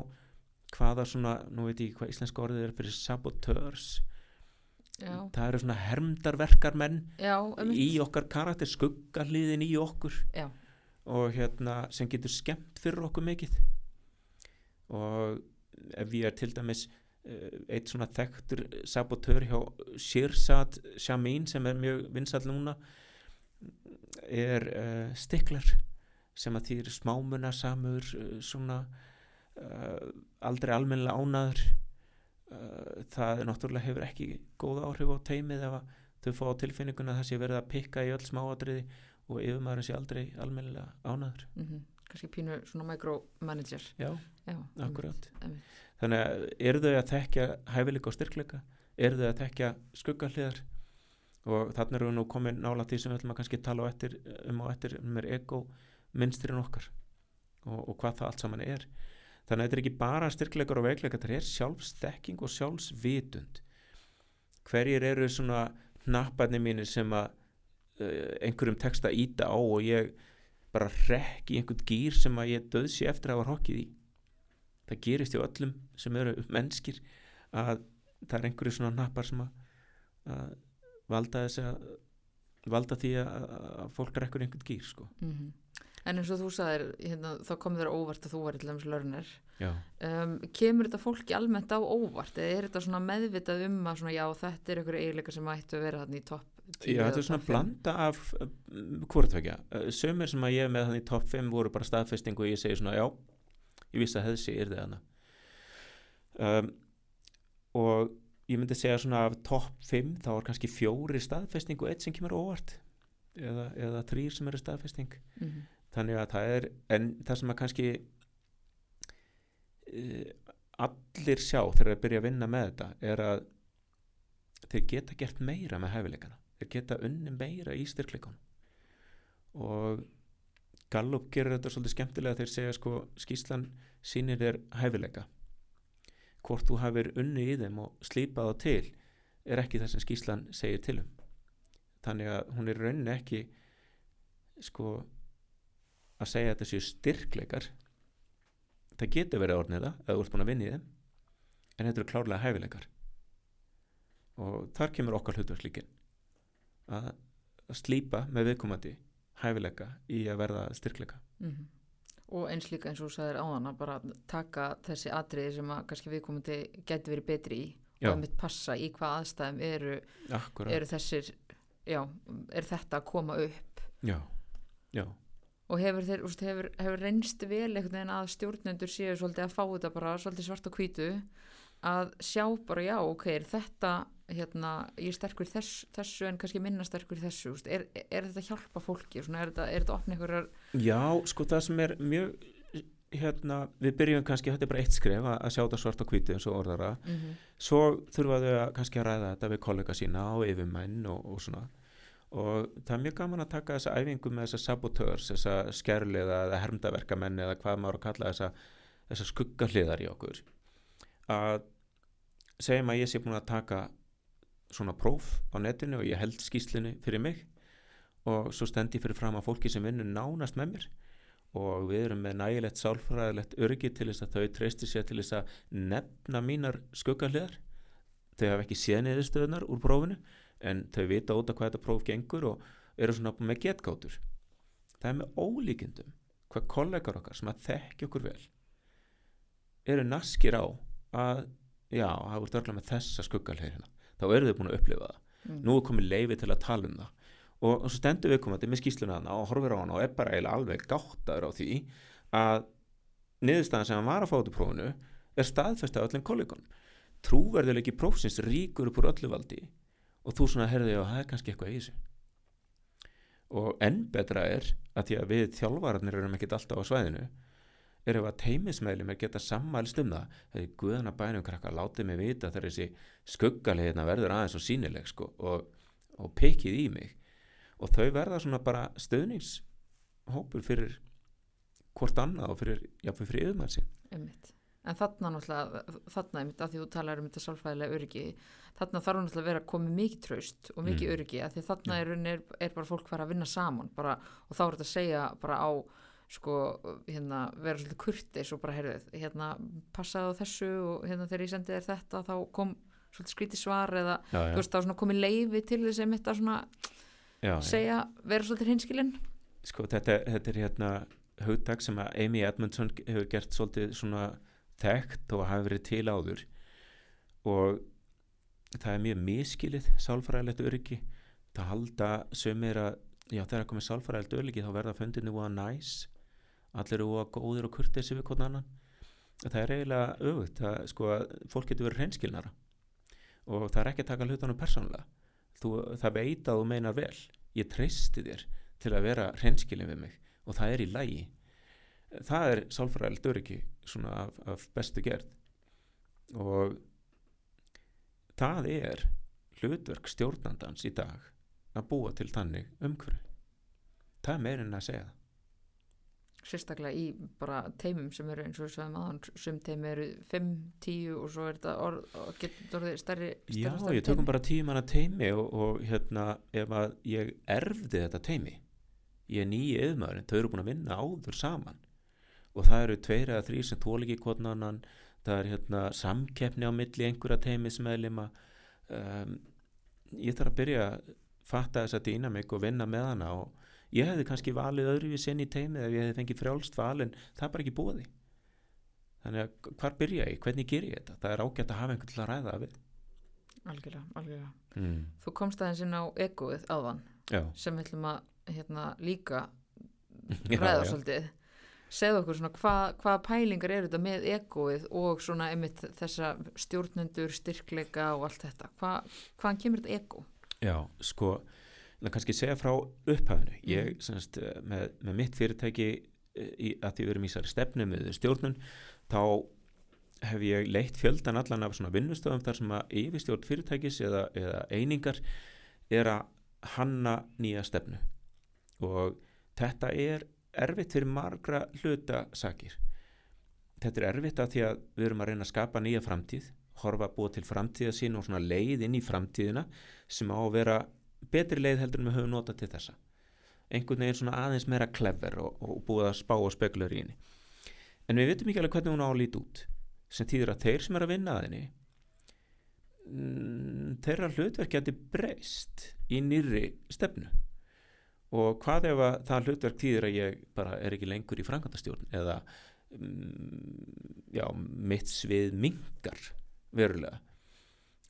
hvaða svona, nú veit ég hvað íslenska orðið er fyrir saboteurs. Já, það eru svona hermdarverkar menn já, einmitt. í okkar karakter skuggarliðin í okkur Já. og hérna sem getur skemmt fyrir okkur mikið. Og ef ég er til dæmis eitt svona þekktur saboteur hjá Shirsat Shamin sem er mjög vinsall núna er uh, stiklar sem að því er smámuna samur svona uh, aldrei almennilega ánaður uh, það náttúrulega hefur ekki góð áhrif á teimið ef að þau fá tilfinninguna að það sé verið að pikka í öll smáatriði og yfirmaðurinn sé aldrei almennilega ánaður Mm Kannski pínu svona micromanager. já, Já, einmitt. Þannig að eru þau að þekkja hæfileika og styrkleika? Eru þau að þekkja skuggahliðar? Og þannig erum við nú komin nála því sem við ætlum að kannski tala eftir, um á eftir um er ego minnstirinn okkar og, og hvað það allt saman er. Þannig að þetta er ekki bara styrkleikar og veikleikar þetta er sjálfstekking og sjálfsvitund. Hverjir eru svona hnapparnir mínir sem að uh, einhverjum tekst að íta á og ég bara rekk í einhvern gýr sem að ég döðsi eftir að hafa hokkið í það gerist hjá öllum sem eru mennskir að það er einhverju svona hnappar sem að, valda þess að valda því að, fólk rekkur einhvern gýr sko. Mm En eins og þú sagðir, hérna, þá kom þér óvart að þú var til dæmis lörnir. já, Um, kemur þetta fólki almennt á óvart eða er þetta svona meðvitað um að svona, já, þetta er einhverju eiginleika sem ættu að vera þarna í topp 10 já þetta er svona blanda af hvortvekja, sömur sem að ég er með þannig í topp 5 voru bara staðfestingu og ég segi svona já, ég vissi að þessi er það um, og ég myndi segja svona af topp 5 þá er kannski fjóri staðfesting og eitt sem kemur óvart eða, eða þrýr sem eru staðfesting. Mhm. þannig að það er en það sem að kannski uh, allir sjá þegar þeir byrja að vinna með þetta er að þeir geta gert meira með hæfileikana. Þeir geta unni meira í styrkleikunum. Og Gallup gerir þetta svolítið skemmtilega þeir segja sko skýslan sýnir þér hæfileika. Hvort þú hafir unni í þeim og slípað á til er ekki það sem skýslan segir til um. Þannig að hún er rauninni ekki sko að segja að þetta séu styrkleikar. Það getur verið orðnið það eða þú ert búin að vinna í þeim en þetta eru klárlega hæfileikar. Og þar kemur okkar hlutverklíkin að, að slípa með viðkomandi hæfileika í að verða styrkleika Mhm. og eins líka eins og þú sagðir áðan að bara taka þessi atriði sem að kannski viðkomandi geti verið betri í Já. og að mitt passa í hvað aðstæðum eru, eru þessir já, er þetta að koma upp já, já og hefur, þeir, úst, hefur, hefur reynst vel einhvern veginn að stjórnendur séu svolítið að fá þetta bara svolítið svart og hvítu að sjá bara já, ok, er þetta hérna, ég er sterkur þess, þessu en kannski minna sterkur þessu er, er þetta hjálpa fólki, Svona, er þetta, þetta opna einhverjar Já, sko það sem er mjög hérna, við byrjum kannski, þetta er bara eitt skref að, að sjá þetta svart og hvítu eins og orðara. Mm -hmm. svo þurfa þau að kannski að ræða þetta við kollega sína og yfirmenn og, og svona. Og það er mjög gaman að taka þessa æfingu með þessa sabotörs, þessa skerliða eða hermdaverkamenn eða hvað maður að kalla þessa, þessa skuggahliðar í okkur. Að segjum að ég sé búin að taka svona próf á netinu og ég held skýslinu fyrir mig. Og svo stendi fyrir fram að fólki sem vinnur nánast með mér. Og við erum með nægilegt sálfræðilegt örgi til þess að þau treysti sér til þess að nefna mínar skuggarlegar þau hafa ekki séð niðurstöðunar úr prófinu en þau vita út af hvað þetta próf gengur og eru svona með getgátur. Það er með ólíkindum hvað kollegar okkar sem að þekki okkur vel eru naskir á að já, það voru dörgla með þessa skuggarlegina þá eru þau búin að upplifa það. Mm. nú er komið leifi til að tala um það. Og, og svo stendur við komandi með skýsluna hana og horfir á hana og er bara eiginlega alveg gáttaður á því að niðurstaðan sem hann var að fá úr prófunu er staðfest af öllum kollegunum trúverðuleiki prófsins ríkur upp úr öllu valdi og þú svona herði og það er kannski eitthvað í þessu. Og enn betra er að því að við þjálfararnir erum ekkert alltaf á svæðinu er ef að teimismeðlum er geta sammælst um það þegar guðana bænum krakka látið mig vita þegar þessi skuggaliðina verður aðeins og sínileg sko, og, og pekið í mig og þau verða svona bara stöðningshópur fyrir hvort annað og fyrir, jáfnveg fyrir yfirmann sín Einmitt. En þarna náttúrulega, þarna einmitt að því þú talar um þetta sálfræðilega öryggi, þarna þarf náttúrulega að vera að koma mikið traust og mikið Mm. öryggi að því þarna Já. er, er, bara fólk fara að vinna saman bara, og þá er þetta að segja bara á sko, hérna, vera svolítið kurtis og bara, heyrðið, hérna, passaðu þessu og hérna þegar ég sendi þér þetta þá kom svolítið skrítið svar eða, já, þú veist, þá komið leifi til þess að mitt að svona já, já. segja, vera svolítið hinskilinn. sko þetta, þetta er hérna hugdag sem að Amy Edmondson hefur gert svolítið svona þekkt og hafi verið til áður og það er mjög miskilið sálfræðilegt öryggi það halda sömur að já þegar komið sálfræðilegt öryggi þá verða fundinu úa næs allir eru úa góðir og kurtesi við hvern annan. Það er eiginlega það, sko, fólk getur verið hreinskilnara. Og það er ekki að taka hlutunum persónulega. Þú, það veit að þú meinar vel. Ég treysti þér til að vera hreinskilin við mig. Og það er í lægi það er sálfræðilegt öryggi af, af bestu gerð. Og það er hlutverk stjórnandans í dag að búa til þannig umhverju það er meirinn að segja sérstaklega í bara teimum sem eru eins og við sagðum aðan sum teimi eru 5, 10 og svo er þetta orð, og getur orðið stærri, stærri, Já, stærri ég tökum bara tíu manna teimi og, og hérna ef að ég erfði þetta teimi ég er nýji yðmaðurinn, þau eru búin að vinna áður saman. Og það eru tveir eða þrýr sem hvort annan það er hérna samkeppni á milli einhverja teimismeðlima um, ég þarf að byrja að fatta þessa dýnamik og vinna með hana og ég hefði kannski valið öðruvís inn í teimið ef ég hefði fengið frjálst val en það er bara ekki búið þannig að hvar byrja ég, hvernig ger ég þetta það er ágætt að hafa einhvern til að ræða það við algjörlega, algjörlega. mm. þú komst aðeins inn á egoið áðan Já, sem við ætlum að hérna, líka ræða já. svolítið segðu okkur svona hvað hva pælingar eru þetta með egoið og svona einmitt þessa stjórnendur, styrkleika og allt þetta Hva, hvaðan kemur þetta ego? Já, sko kannski segja frá upphafinu ég, Mhm. semst, eh, með, með mitt fyrirtæki eh, í, að því við erum í þessari stefnu með stjórnun, þá hef ég leitt fjöldan allan af svona vinnustöðum þar sem að yfirstjórn fyrirtækis eða, eða einingar er að hanna nýja stefnu. Og þetta er erfitt fyrir margra hluta sakir. Þetta er erfitt að því að við erum að reyna að skapa nýja framtíð horfa búa til framtíða sín og svona leið inn í framtíðina sem á að vera betri leið heldur en við höfum notað til þessa. Einhvern veginn svona aðeins meira clever og, og búið að spá og spekulur í henni. En við veitum ekki alveg hvernig hún á að líti út. Sem þýðir að þeir sem er að vinna að henni mm, þeirra hlutverk geti breyst í nýrri stefnu. Og hvað ef að það hlutverk þýðir að ég bara er ekki lengur í framkvæmdastjórn eða mm, já, mitt svið mingar verulega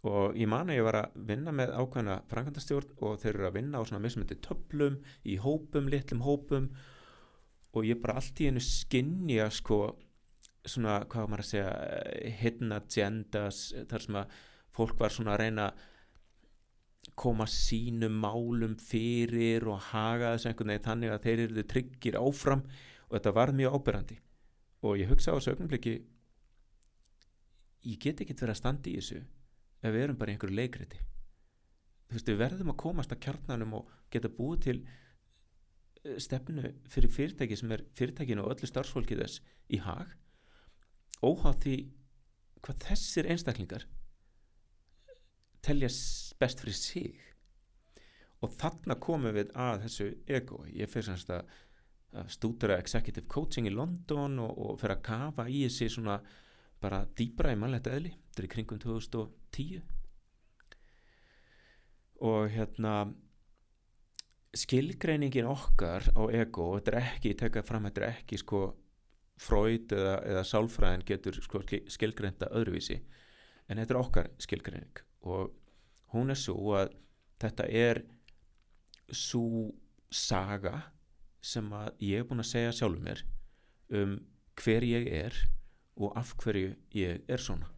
og ég man að ég var að vinna með ákveðna framkvæmdastjórn og þeir eru að vinna á svona mismyndi töflum í hópum, litlum hópum og ég bara allt í hennu skinnja sko svona, hvað maður að segja hidden agendas þar sem að fólk var svona að reyna koma sínum málum fyrir og haga þessu einhvern veginn þannig að þeir eru tryggir áfram og þetta var mjög ábyrrandi og ég hugsa á þessu augnumbliki ég get ekki verið að standa í þessu ef við erum bara í einhverju leikriti. Þú veist við verðum að komast að kjarnanum og geta búið til eh, stefnu fyrir fyrirtæki sem er fyrirtækinu og öllu starfsfólki þess í hag óháð því hvað þessir einstaklingar telja best fyrir sig. Og þarna komum við að þessu ego. Ég fyrir semst að, stúdara executive coaching í London og, og fyrir að kafa í þessi svona bara dýbra í mannlegt eðli. Þetta er í kringum 2010 og hérna skilgreiningin okkar á ego, þetta er ekki tekað fram, þetta er ekki sko Freud eða, eða sálfræðin getur sko skilgreinta öðruvísi en þetta er okkar skilgreining. Og hún er svo að þetta er svo saga sem að ég er búin að segja sjálfur mér um hver ég er og af hverju ég er svona.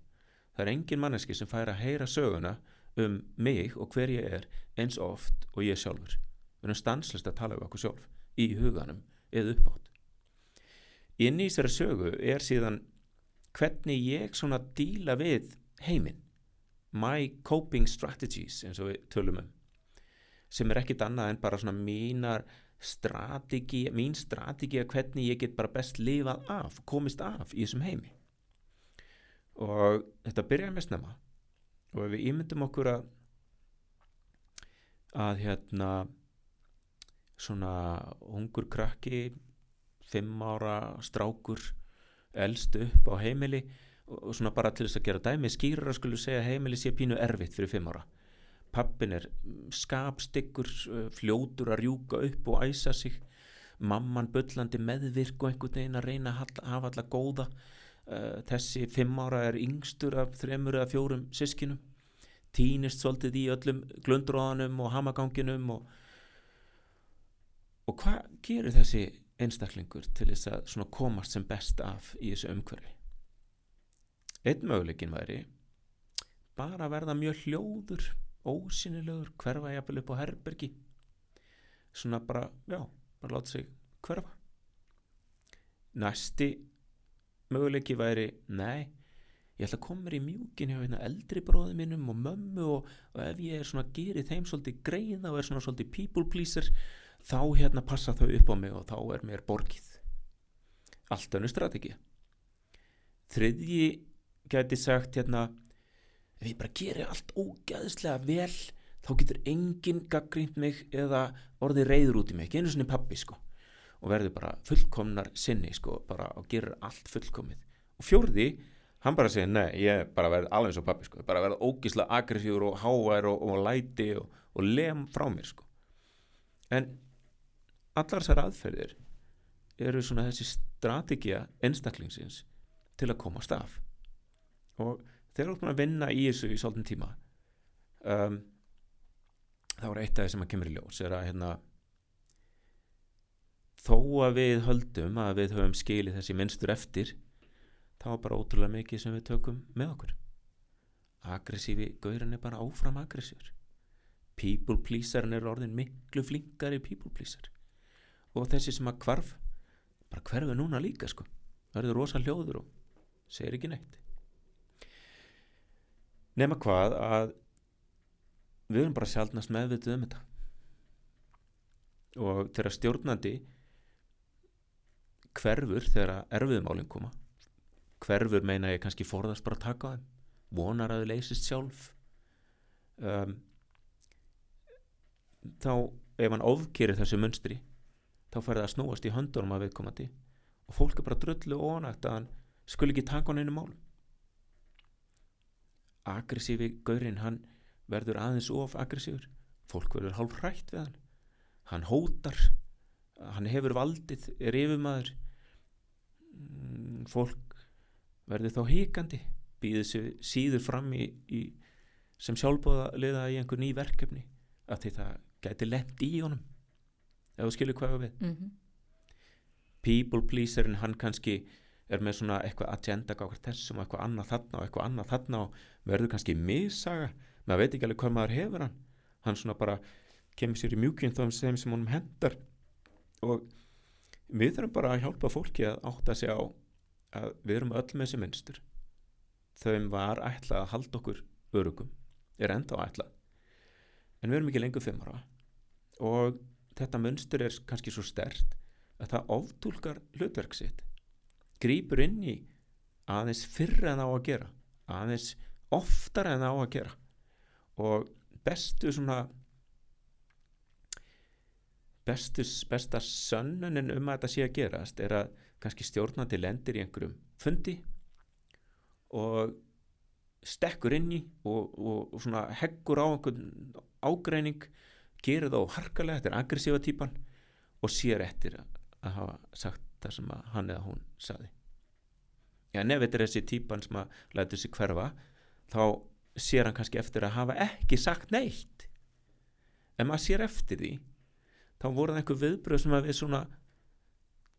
Það er engin manneski sem fær að heyra söguna um mig og hver ég er eins oft og ég sjálfur. Við erum stanslist að tala um okkur sjálf í huganum eða uppátt inn í þessari sögu er síðan hvernig ég svona díla við heiminn. My coping strategies eins og við tölum um sem er ekkit annað en bara svona mínar strategi, mín strategi að hvernig ég get bara best lifað af, komist af í þessum heimi. Og þetta byrjaði með snemma. Og ef við ímyndum okkur að að hérna svona ungur krakki fimm ára strákur eldst upp á heimili og svona bara til þess að gera dæmi skýrar að skulu segja heimili sé pínu erfitt fyrir fimm ára pappin er skapstyggur fljótur að rjúka upp og æsa sig. Mamman byllandi meðvirk og einhvern veginn að reyna að hafa alla góða. Þessi fimm ára er yngstur af þremur eða fjórum sískinum týnist svolítið í öllum glundróðanum og hamaganginum og, og hvað gerir þessi einstaklingur til þess að komast sem best af í þessu umhverfi? Einn möguleikin væri bara verða mjög hljóður ósynilegur, hverfa jafnvel upp á herbergi. Svona bara, já, bara láta sig hverfa. Næsti möguleiki væri, nei ég ætla að koma mér í mjúkin hjá hérna eldri bróði mínum og mömmu og, og ef ég er svona gerið þeim svolítið greiða og er svona svolítið people pleaser þá hérna passa þau upp á mig og þá er mér borgið. Allt önnu strategi. Þriðji gæti sagt hérna ef ég bara gerir allt ógæðslega vel þá getur enginn gaggrínt mig eða orðið reyður út í mig ekki einu svona pappi sko. Og verður bara fullkomnar sinni sko bara og gerir allt fullkomið. Og fjórði, hann bara segir nei ég bara verður alveg eins og pappi sko. Bara verður ógíslega aggressífur og hávær og, og læti og, og lem frá mér sko. En allar þessar aðferðir eru svona þessi strategija einstaklingsins til að koma staf og þegar þú ert að vinna í þessu í svolítinn tíma um, þá er eitt af það sem að kemur í ljós er að hérna þó að við höldum að við höfum skilið þessi minnstur eftir þá er bara ótrúlega mikið sem við tökum með okkur. Aggressífi gaurin er bara áfram aggressífur people pleaserin er orðin miklu flinkari people pleaser. Og þessi sem að kvarf bara hverfu núna líka sko. Verður rosa hljóður og segir ekki neitt nema hvað að við erum bara sjálfnast meðvitið um þetta. Og þegar stjórnandi hverfur þegar erfiðumálinn koma hverfur meina ég kannski forðast bara að taka þeim vonar að þau leysist sjálf um, þá ef hann ofgerir þessu munstri þá fær það að snúast í höndunum af viðkomandi og fólk er bara drullu og ónægt að hann skul ekki taka hann einu málum aggressífi gaurinn hann verður aðeins of aggressífur. Fólk verður hálf hrætt við hann. Hann hótar. Hann hefur valdið, er yfirmaður mm, fólk verður þá híkandi býðið sér síður fram í, í sem sjálfbóða liða í einhver ný verkefni að það gæti lemt í honum ef þú skilur hvað við. Mm -hmm. people pleaserinn hann kannski er með svona eitthvað agenda gákvært þessum og eitthvað annað þarna og eitthvað annað þarna og verður kannski missaga. Maður veit ekki alveg hvað maður hefur hann. Hann svona bara kemur sér í mjúkinn þá sem sem honum hendar og við þurfum bara að hjálpa fólki að átta sig á að við erum öll með þessi minnstur þau var ætlað að halda okkur örugum, er enda á ætlað. En við erum ekki lengur fimm ára. Og þetta munstur er kannski svo stert að það oftúlkar hlutverk sitt grýpur inn í aðeins fyrra en á að gera aðeins oftar en á að gera. Og bestu svona bestus, besta sönnunin um að þetta sé að gerast er að kannski stjórnandi lendir í einhverjum fundi og stekkur inn í og, og, og svona heggur á einhvern ágreining gerir það á harkalega, þetta er aggressífa típan og sér eftir að hafa sagt það sem hann eða hún saði já nefnir þetta er þessi típan sem að læta þessi hverfa þá sér hann kannski eftir að hafa ekki sagt neitt. En maður sér eftir því þá voru það einhver viðbröð sem að við svona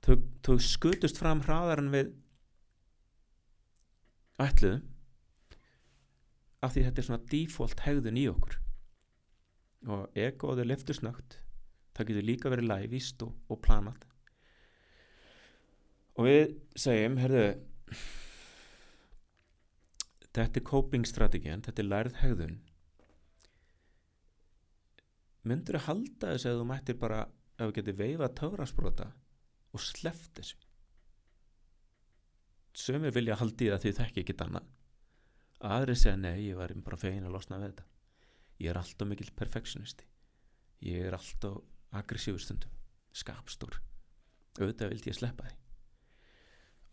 þau, þau skutust fram hraðar en við ætluðum af því þetta er svona default hegðun í okkur. Og egoðu leftusnögt það getur líka verið lægvíst og, og planat og við segjum, herðu þetta er coping strategin þetta er lærið hegðun myndur að halda þess að þú mættir bara ef þú getur veifað töfrasbrota og sleft þessu? Sömur vilja haldi það því þekki ekki annað. Aðri segja nei, ég var bara fegin að losna við þetta. Ég er alltaf mikil perfectionisti ég er alltaf aggressífur stundum. Skapstór. Auðvitað vildi ég sleppa því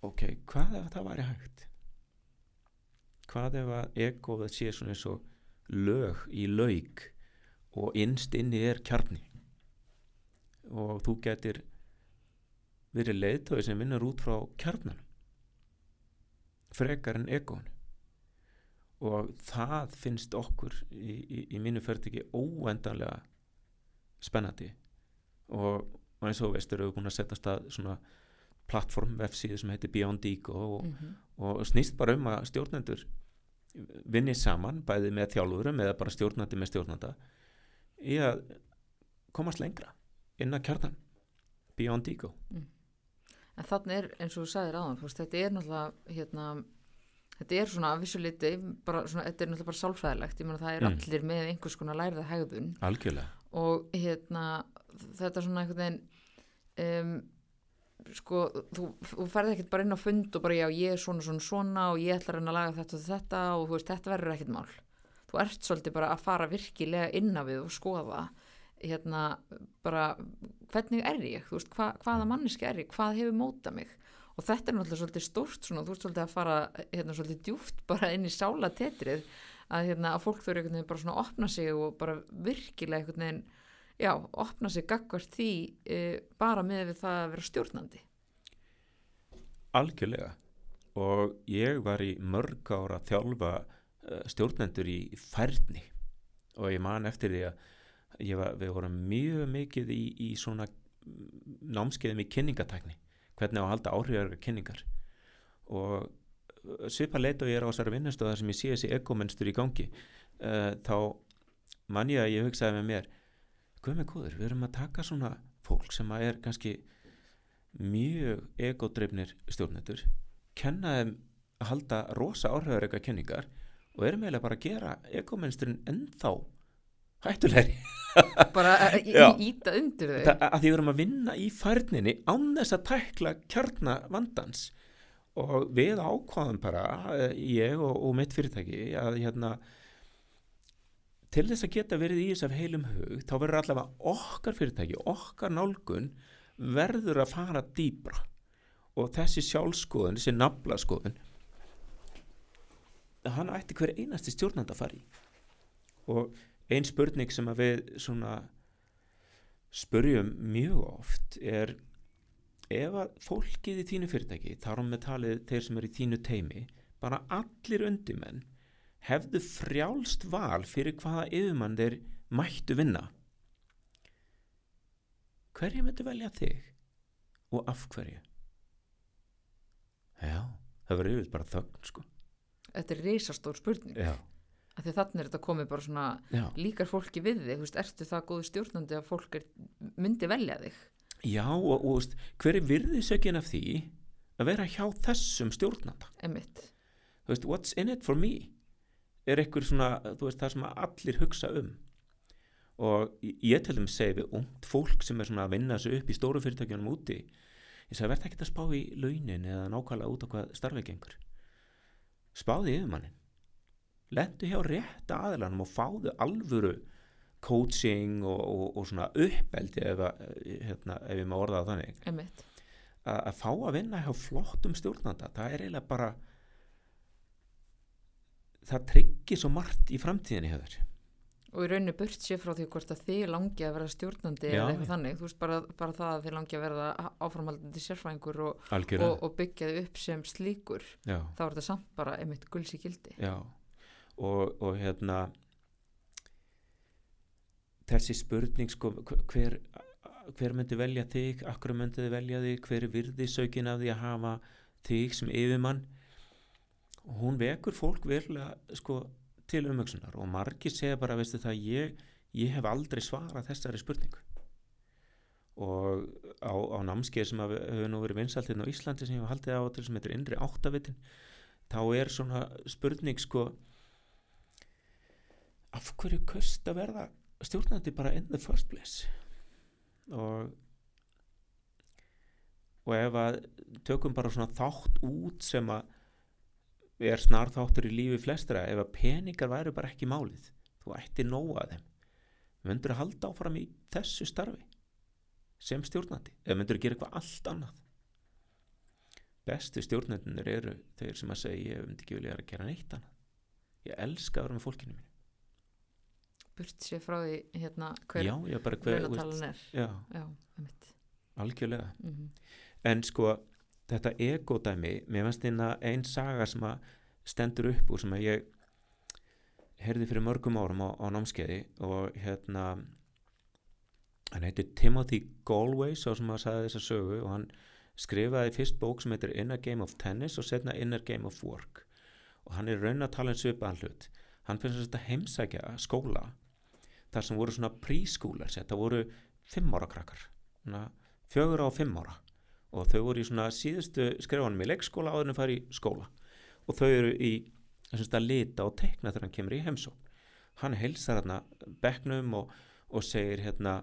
ok, hvað ef það væri hægt? Hvað ef að egoð sé svona eins og lög í laug og innst inni er kjarni? Og þú getur verið leiðtöði sem vinnur út frá kjarnan frekar en egoðun og það finnst okkur í, í, í mínu ekki óendanlega spennandi. Og, og eins og veistur hefur búin að setja stað svona plattform vefsíðu sem heitir Beyond Ego og, mm -hmm. og snýst bara um að stjórnendur vinni saman bæði með þjálfurum eða bara stjórnandi með stjórnanda í að komast lengra inn að kjartan Beyond Ego mm. En þannig er eins og þú sagðir aðan þetta er náttúrulega hérna, þetta er svona að vissu liti bara, svona, þetta er náttúrulega bara sálfræðilegt ég menna það er mm. allir með einhvers konar lærða hegðun Algjörlega og hérna þetta er svona einhvern veginn um sko, þú, þú ferði ekkert bara inn á fund og bara já, ég er svona svona svona og ég ætla að reyna að laga þetta og þetta og þú veist, þetta verður ekkert mál. Þú ert svolítið bara að fara virkilega inn á við og skoða hérna, bara hvernig er ég, þú veist, hva, hvaða manniski er ég? Hvað hefur mótað mig? Og þetta er náttúrulega svolítið stórt svona, þú ert svolítið að fara hérna svolítið djúft bara inn í sála tetrið að hérna, að fólk þurfi einhvern veginn bara svona að opna sig og bara virkilega einhvern veginn já, opna sig gagvart því e, bara með það að vera stjórnandi. Algjörlega. Og ég var í mörg ára að þjálfa uh, stjórnendur í færni. Og ég man eftir því að var, við vorum mjög mikið í, í svona námskeiðum í kynningatækni. Hvernig á að halda áhrifjar kynningar. Og svipa leit og ég er á þessari vinnustöða sem ég sé þessi egomenstur í gangi uh, þá man ég að ég hugsaði með mér með góður, við erum að taka svona fólk sem að er kannski mjög egodreifnir stjórnendur kenna þeim að halda rosa áhrifar eitthvað kenningar og erum eiginlega bara að gera egomennsturinn ennþá hættulegri. Bara að íta undir þau. Að því við erum að vinna í færninni án þess að tækla kjarnavandans og við ákvaðum bara ég og, og mitt fyrirtæki að hérna til þess að geta verið í þess af heilum hug þá verður allavega okkar fyrirtæki okkar nálgun verður að fara dýbra og þessi sjálfskoðun, þessi nabla skoðun hann ætti hver einasti stjórnand að fara í. Og einn spurning sem að við svona spurjum mjög oft er ef að fólkið í þínu fyrirtæki þar á með talið þeir sem er í þínu teimi bara allir undimenn hefðu frjálst val fyrir hvaða yfirmann þeir mættu vinna. Hverju möttu velja þig og af hverju? Já, það verður yfir bara þögn sko. Þetta er reisastór spurning. Já, þannig er þetta komið bara svona já, líkar fólki við þig, þú veist, ertu það góðu stjórnandi að fólk er, myndi velja þig? Já og, og veist, hver er virðisökin af því að vera hjá þessum stjórnanda? Emitt, what's in it for me er eitthvað svona, þú veist, það sem allir hugsa um. Og ég til þeim segi við ungt fólk sem er svona að vinna þessu upp í stóru fyrirtækjunum úti ég segi, verð ekki að spá í launin eða nákvæmlega út á hvað starfið gengur. Spáði yfir mannin lendu hjá rétta aðilanum og fáðu alvöru coaching og, og, og svona uppeldi ef, hérna, ef ég má orða það þannig. Að fá að vinna hjá flottum stjórnanda það er eiginlega bara það tryggir svo margt í framtíðinni þér. Og í rauninu burt sér frá því hvort að þið langi að vera stjórnandi Já, eða eitthvað þannig, þú veist bara, bara það að þið langi að verða áframhaldandi sérfræðingur og, og, og byggja þið upp sem slíkur já, þá er þetta samt bara einmitt gulls í gildi. Já. Og, og hérna þessi spurning sko, hver, hver myndi velja þig? Akkur myndi þið velja þig? Hver er virðisaukin af því að hafa þig sem yfirmann hún vekur fólk verulega sko, til umöksunar og margir segja bara veistu það ég, ég hef aldrei svarað þessari spurningu. Og á, á námskeið sem hefur nú verið vinsaltinn á Íslandi sem ég hef haldið á til sem heitir innri áttavitin þá er svona spurning sko af hverju köst að verða stjórnandi bara in the first place? Og og ef að tökum bara svona þátt út sem að er snar þáttur í lífi flestra ef að peningar væru bara ekki málið. Þú ætti nóga þeim. Myndur að halda áfram í þessu starfi sem stjórnandi eða myndur að gera eitthvað allt annað. Bestu stjórnendunir eru þeir sem að segja ég myndi ekki vilja að gera neitt annað. Ég elska að vera með fólkinu mínu. Burt sér frá því hérna hver launatalan er. já, já, algjörlega. Mm en sko þetta egodæmi mér finnst hérna ein saga sem að stendur upp úr sem að ég heyrði fyrir mörgum árum á, á námskeiði og hérna hann heitir Timothy Galway sá sem að sagði þessa sögu og hann skrifaði fyrst bók sem heitir Inner Game of Tennis og setna Inner Game of Work. Og hann er raun að tala um svipaðan hlut. Hann finnst þetta heimsækja skóla þar sem voru svona preschoolers þetta voru fimm ára krakkar fjögur á fimm ára og þau voru í svona síðustu skrefanum í leikskóla áður en að fara í skóla. Og þau eru í þessast að lita og tekna þegar hann kemur í heimsókn. Hann heilsar hérna bekknum og, og segir hérna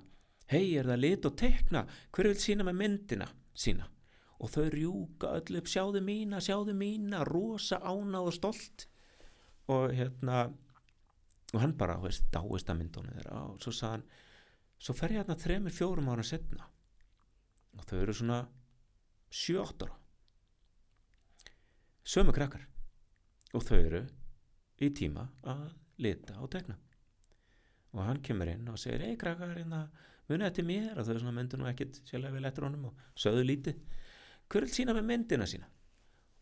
hei er það lit og tekna hver vil sína með myndina sína? Og þau rjúka öll upp sjáðu mína, sjáðu mína rosa ánað og stolt. Og hérna og hann bara, veist, dáist að myndunum þeirra. Og svo sagði hann svo fer ég hérna þremur fjórum ára setna og þau eru svona 7-8 ára. Sömu krakkar. Og þau eru í tíma að lita og tegna og hann kemur inn og segir ei krakkar hérna munið þetta mér? Og þau svona myndu nú ekkit vel eftir honum og sögðu lítið. Hver vil sína með myndina sína?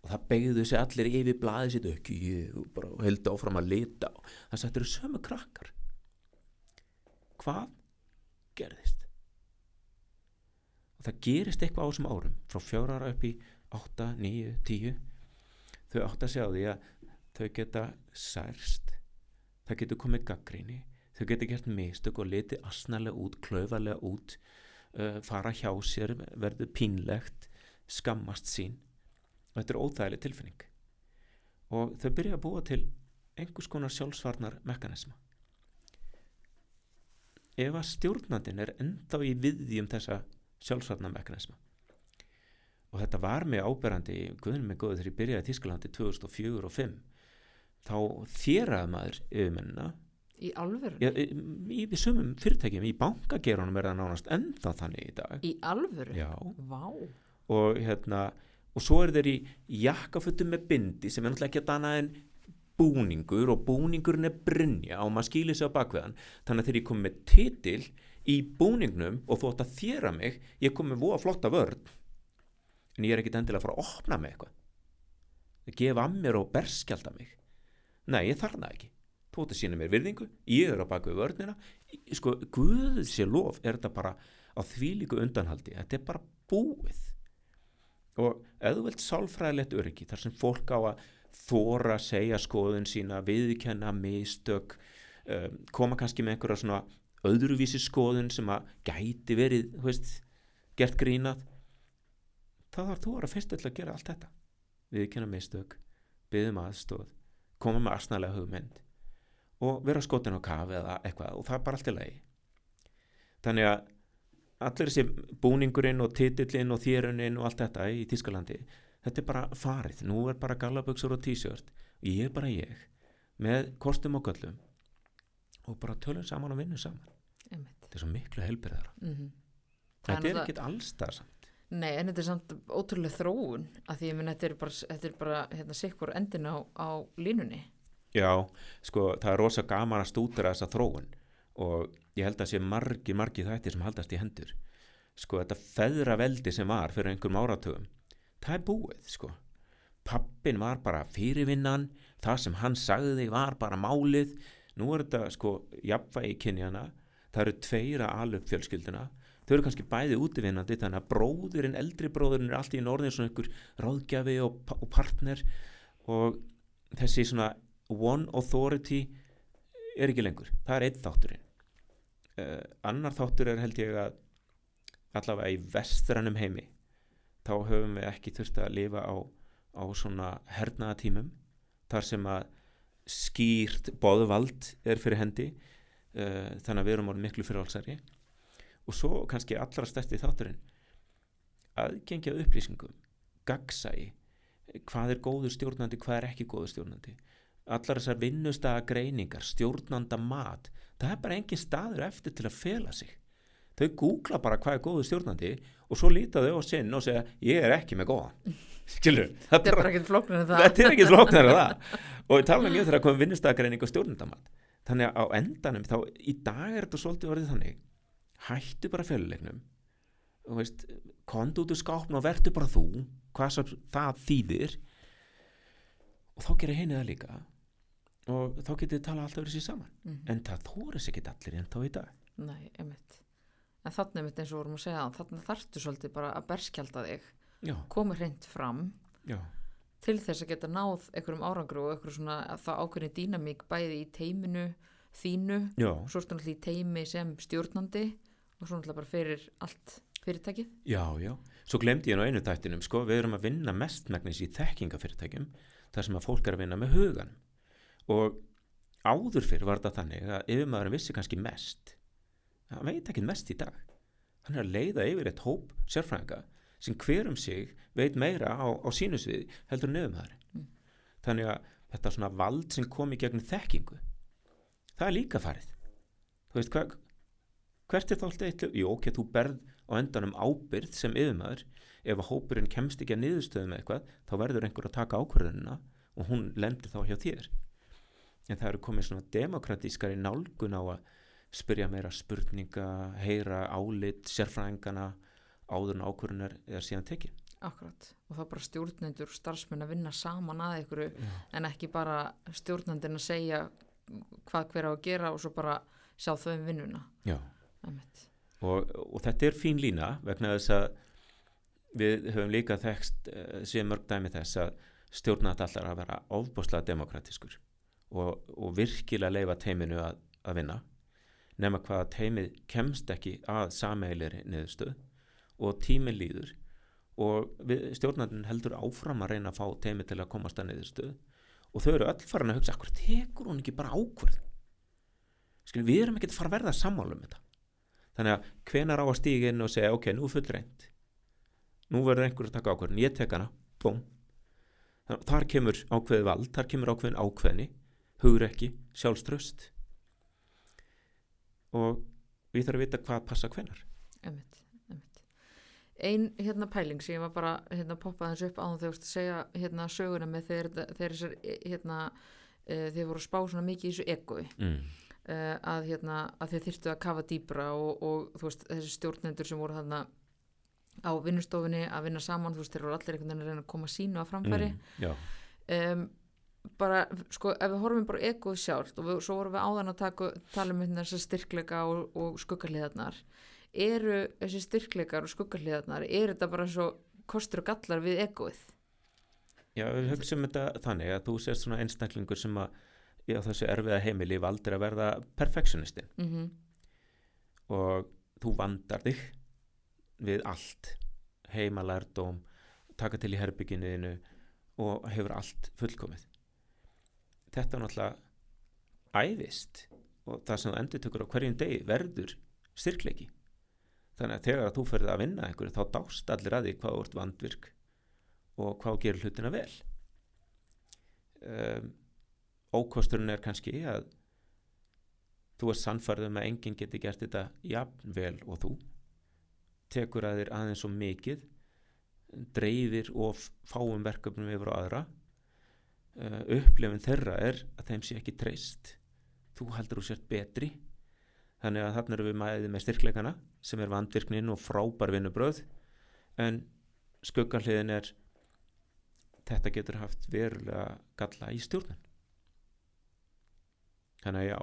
Og það begðu sig allir yfir blaðið sitt ekki ég og bara heldur áfram að lita. Og það settur sömu krakkar. Hvað gerðist og það gerist eitthvað á þessum árum frá fjóra ára upp í 8, 9, 10 þau átt að sjá því að þau geta særst það getur komið gaggrinni þau getur gert mistök og litið asnalega út, klaufalega út uh, fara hjá sér, verður pínlegt skammast sín. Og þetta er óþægileg tilfinning. Og þau byrja að búa til einhvers konar sjálfsvarnar mekanisma. Ef að stjórnandin er ennþá í viðjum þessa sjálfsvarnar mekanisma og þetta var mig áberandi guðnum mig góður þegar ég byrjaði í Þískalandi 2004 og 2005 þá þéraði maður yfirmennina í alvöru, Já, í, í sumum fyrirtækjum í bankagerunum er það nánast ennþá þannig í dag. Í alvöru Já. vá, og hérna og svo er þeir í jakkafötum með bindi sem er náttúrulega ekki að dana en búningur og búningurinn er brinja og maður skýlir sig á bakveðan þannig að þegar ég kom með titil í búningnum og þótt að þéra mig ég kom með voða flotta vörn. En ég er ekkit endilega að fara að opna með eitthvað. Að gefa að mér og berskjalda mig. Nei, ég þarf það ekki. Þú ætti að sína mér virðingu, ég er á bakvið vörnina. Sko, guð sé lof er þetta bara á þvílíku undanhaldi. Þetta er bara búið. Og þú vilt sálfræðilegt öryggi þar sem fólk á að þóra að segja skoðun sína, viðkenna mistök, um, koma kannski með einhverja svona öðruvísi skoðun sem að gæti verið þú veist, gert grínað þá þarf þú að vera fyrst að gera allt þetta. Viðkenna mistök byggðum aðstóð, koma með arsnalega hugmynd og vera skotin á kafi eða eitthvað og það er bara allt í lagi. Þannig að allir þessi búningurinn og titillinn og þéruninn og allt þetta í Tískalandi þetta er bara farið, nú er bara gallaböksur og t-shirt. Og ég er bara ég með kostum og göllum og bara tölum saman og vinnum saman. Einmitt. þetta er svo miklu helbyrðar Mm þetta er ekkit allstað samt. Nei, en þetta er samt ótrúlega þróun að því ég minn þetta er bara, þetta er bara hérna, sikkur endin á, á línunni. já, sko, það er rosa gaman að stúdera þessa þróun og ég held að sé margi, margi þættir sem haldast í hendur. Sko, þetta feðra veldi sem var fyrir einhverjum áratugum það er búið, sko. Pappin var bara fyrirvinnan það sem hann sagði var bara málið nú er þetta sko jafnvægi kynjana, það eru tveir að ala upp fjölskylduna þau eru kannski bæði útivinnandi þannig að bróðurinn, eldri bróðurinn er alltaf í norðin svona einhver ráðgjafi og, og partner og þessi svona one authority er ekki lengur, það er einn þátturinn. Uh, annar þáttur er held ég að allavega í vestrannum heimi. Þá höfum við ekki þurft að lifa á, á svona hernaðatímum þar sem að skýrt boðvald er fyrir hendi uh, þannig að við erum orðin miklu fyrirvalsari og svo kannski allra stærsti þátturinn aðgengja að upplýsingum gagsæi hvað er góður stjórnandi, hvað er ekki góður stjórnandi. Allar þessar vinnustaga greiningar stjórnanda mat það er bara engin staður eftir til að fela sig þau googla bara hvað er góður stjórnandi og svo líta þau á sinn og segja ég er ekki með góðan. Skilur, Þetta er bara ekkert flóknar en það. þetta er ekki flóknar en það. Og við talum um þegar komum vinnustagreining og stjórnendamat. Þannig að á endanum þá í dag er þetta svolítið orðið þannig. Hættu bara fjölulegnum kondu út úr skápn og vertu bara þú hvað sem það þýðir. Og þá gerir henni það líka. Og þá getið þið tala alltaf verið sér saman. Mhm. en það þóris ekki allir en þá í dag. Nei, einmitt. En þannig einmitt eins og vorum að segja þannig þarftu svolítið bara að berskjalda þig, já, koma hreint fram já, til þess að geta náð einhverjum árangru og einhverjum svona að það ákveðni dýnamík bæði í teiminu þínu svo náttúrulega í teimi sem stjórnandi og svo náttúrulega bara fyrir allt fyrirtækið. já, já. Svo glemdi ég nú einu tættinum sko, við erum að vinna mestmægnis í þekkingafyrirtækjum þar sem að fólk er að vinna með hugan og áður fyrir var þetta þannig að yfirmaðurinn vissi kannski mest hann veit ekki mest í dag. Hann er að leiða yfir eitt hóp sérfræðinga sem hver um sig veit meira á, á sínu sviði heldur nefnumæður Mm. þannig að þetta svona vald sem kom í gegnum þekkingu það er líka farið. Þú veist hvað hvert er þá alltaf eitt jú ok, þú berð á endanum ábyrð sem yfirmaður. Ef að hópurinn kemst ekki að niðurstöðum eitthvað þá verður einhver að taka ákvörðunina og hún lendir þá hjá þér. En það eru komið svona demokratískari nálgun á að spyrja meira spurninga, heyra álit sérfræðingana áður en ákvörðunar eða síðan tekin Akkurat. Og þá bara stjórnendur og starfsmenn að vinna saman að einhverju en ekki bara stjórnandinn að segja hvað hver á að gera og svo bara sjá þau um vinnuna. Já. Og, og þetta er fín lína vegna þess að við höfum líka þekst uh, síðan mörg dæmi þess að stjórnat allar að vera ofbúslega demokratískur og, og virkilega leifa teiminu að, að vinna nema hvað að teimið kemst ekki að sameilir niðurstöð og tíminn líður. Og stjórnandinn heldur áfram að reyna að fá teimið til að komast að niðurstöð og þau eru öll farin að hugsa akkur tekur hún ekki bara ákvörð Skil, við erum ekki að fara að verða sammála um þetta. Þannig að hvenar á að stíga inn og segja ok, nú er full reynd nú verður einhver að taka ákvörðin, ég tek hana. Búm þar kemur ákveði vald, þar kemur ákveðin ákveðni. Hugur ekki, sjálfströst og við þarfum að vita hvað passa hvenar Einmitt. Einmitt. Ein hérna pæling sem ég var bara hérna poppaði hans upp á veist að segja hérna söguna með þegar, þegar þessar hérna uh, þeir voru að spá svona mikið í þessu egoi mm. uh, að hérna að þeir þyrftu að kafa dýbra og, og þú veist þessi stjórnendur sem voru þarna á vinnustofunni að vinna saman þú veist þeir voru allir einhvern veginn að reyna að koma sínu að framfæri Mm. Já, um, bara sko ef við horfum bara egoð sjálft og við, svo vorum við áðan að taka, tala um hérna þessar styrkleika og, og skuggarliðarnar eru þessi styrkleikar og skuggarliðarnar er þetta bara svo kostur og gallar við egoið? Já, við hugsaum þetta þannig að þú sést svona einstaklingur sem að á þessu erfiða heimili valdir að verða perfectionistin mm og þú vandar þig við allt. Heimalærdóm, taka til í herbygginniðinu og hefur allt fullkomið þetta náttúrulega æðist og það sem þú endur tökur á hverjum degi verður styrkleiki. Þannig að þegar þú ferði að vinna einhverju þá dást allir að því hvað ert vandvirk og hvað gerur hlutina vel. Um, ókosturinn er kannski að þú er sannfærðum að enginn geti gert þetta jafn vel og þú. Tekur að þér aðeins svo mikið dreifir og fáum verkefnum yfir á aðra uh, upplifin þeirra er að þeim sé ekki treyst. Þú heldur þú sért betri. Þannig að þarna erum við mæðið með styrkleikana sem er vandvirknin og frábær vinnubröð en skuggarliðin er þetta getur haft verulega galla í stjórnun. Þannig að já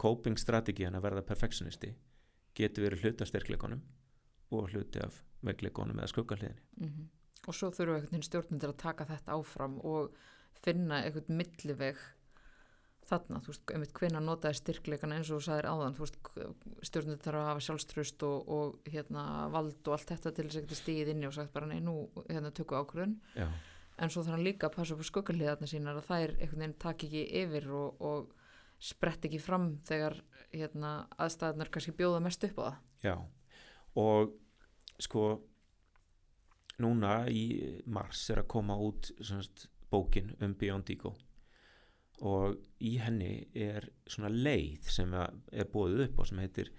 coping strategían að verða perfectionisti getur verið hluti af styrkleikonum og hluti af veikleikonum eða skuggarliðinni -hmm. og svo þurfum einhvern veginn stjórnundir að taka þetta áfram og finna einhvern milliveg þarna, þú veist, einmitt hvenna notaði styrkleikana eins og þú sagðir áðan, þú veist stjórnundir þarf að hafa sjálfströst og, og hérna vald og allt þetta til þess að geta stíð inni og sagt bara nei, nú hérna tökum ákvörðun. Já, en svo þarf hann líka að passa upp á skuggarliðarna sínar að þær einhvern veginn taki ekki yfir og, og sprett ekki fram þegar hérna, aðstæðunar kannski bjóða mest upp á það. Já. Og sko núna í mars er að koma út semst, bókin um Beyond Ego og í henni er svona leið sem er bóðið upp á sem heitir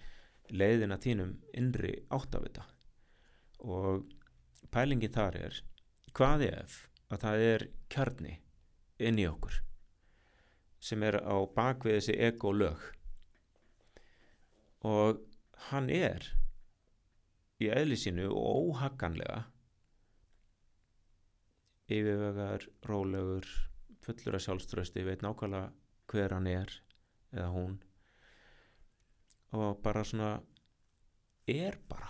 leiðina þínum innri áttavita. Og pælingin þar er hvað ef að það er kjarni inn í okkur sem er á bakvið þessi ego lög og hann er í eðli sínu og óhagganlega yfirvegar, rólegur fullur af sjálfströsti veit nákvæmlega hver hann er eða hún. Og bara svona er bara.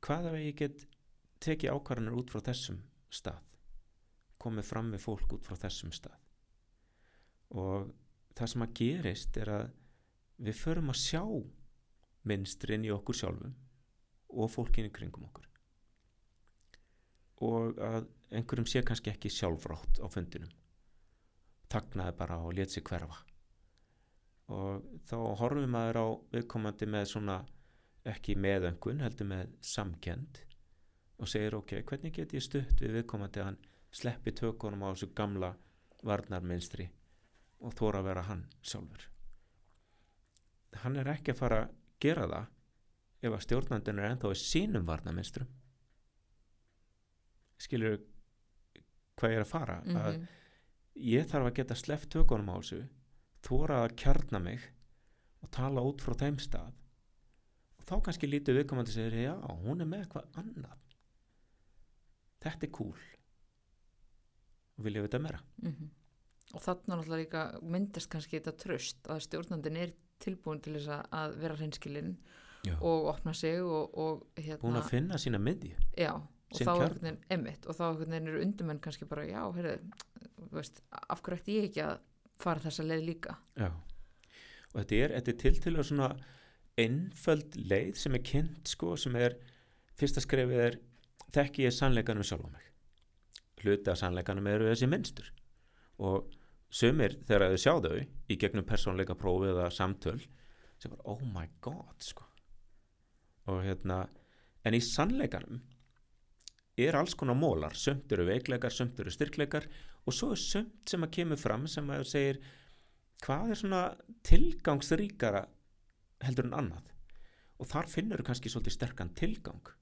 Hvað ef ég get tekið ákvarðanir út frá þessum stað? Komið fram með fólk út frá þessum stað. Og það sem að gerist er að við förum að sjá minnstrin í okkur sjálfum og fólkinu kringum okkur. Og að einhverjum sé kannski ekki sjálfrátt á fundinum. Taknaði bara og let sig hverfa. Og þá horfum maður á viðkomandi með svona ekki meðöngun heldur með samkend og segir ok, hvernig get ég stutt við viðkomandi að hann sleppi tökunum á þessu gamla varnarminstri og þóra að vera hann sjálfur? Hann er ekki að fara að gera það ef að stjórnandin er ennþá í sínum varnarminstrum skilur hvað ég er að fara? Mm að ég þarf að geta sleppt tökunum á þessu þóra að kjarna mig og tala út frá þeim stað. Og þá kannski lítið viðkomandi segir já, hún er með eitthvað annað. Þetta er cool og vilja vita meira? -hmm. og þarna náttúrulega líka myndast kannski þetta tröst að stjórnandin er tilbúin til þess að vera hreinskilinn Já. og opna sig og, og hérna búin að finna sína miðju. Já, og sinn þá einhvern veginn emitt og þá veginn eru undumenn kannski bara já, heyrðu, veist, af hverju ætti ég ekki að fara þessa leið líka? Já. og þetta er, þetta er til til að svona einföld leið sem er kynnt sko, sem er, fyrsta skrefið er þekki ég sannleikanum sjálf á mig. Hluti af sannleikanum eru þessi minnstur og sumir þegar þau sjá þau í gegnum persónleika prófi eða samtöl sem bara oh my god sko og hérna en í sannleikanum er alls konar mólar sumt eru veikleikar, sumt eru styrkleikar. Og svo er sumt sem að kemur fram sem að segir hvað er svona tilgangsríkara heldur en annað? Og þar finnur þú kannski svolítið sterkan tilgang.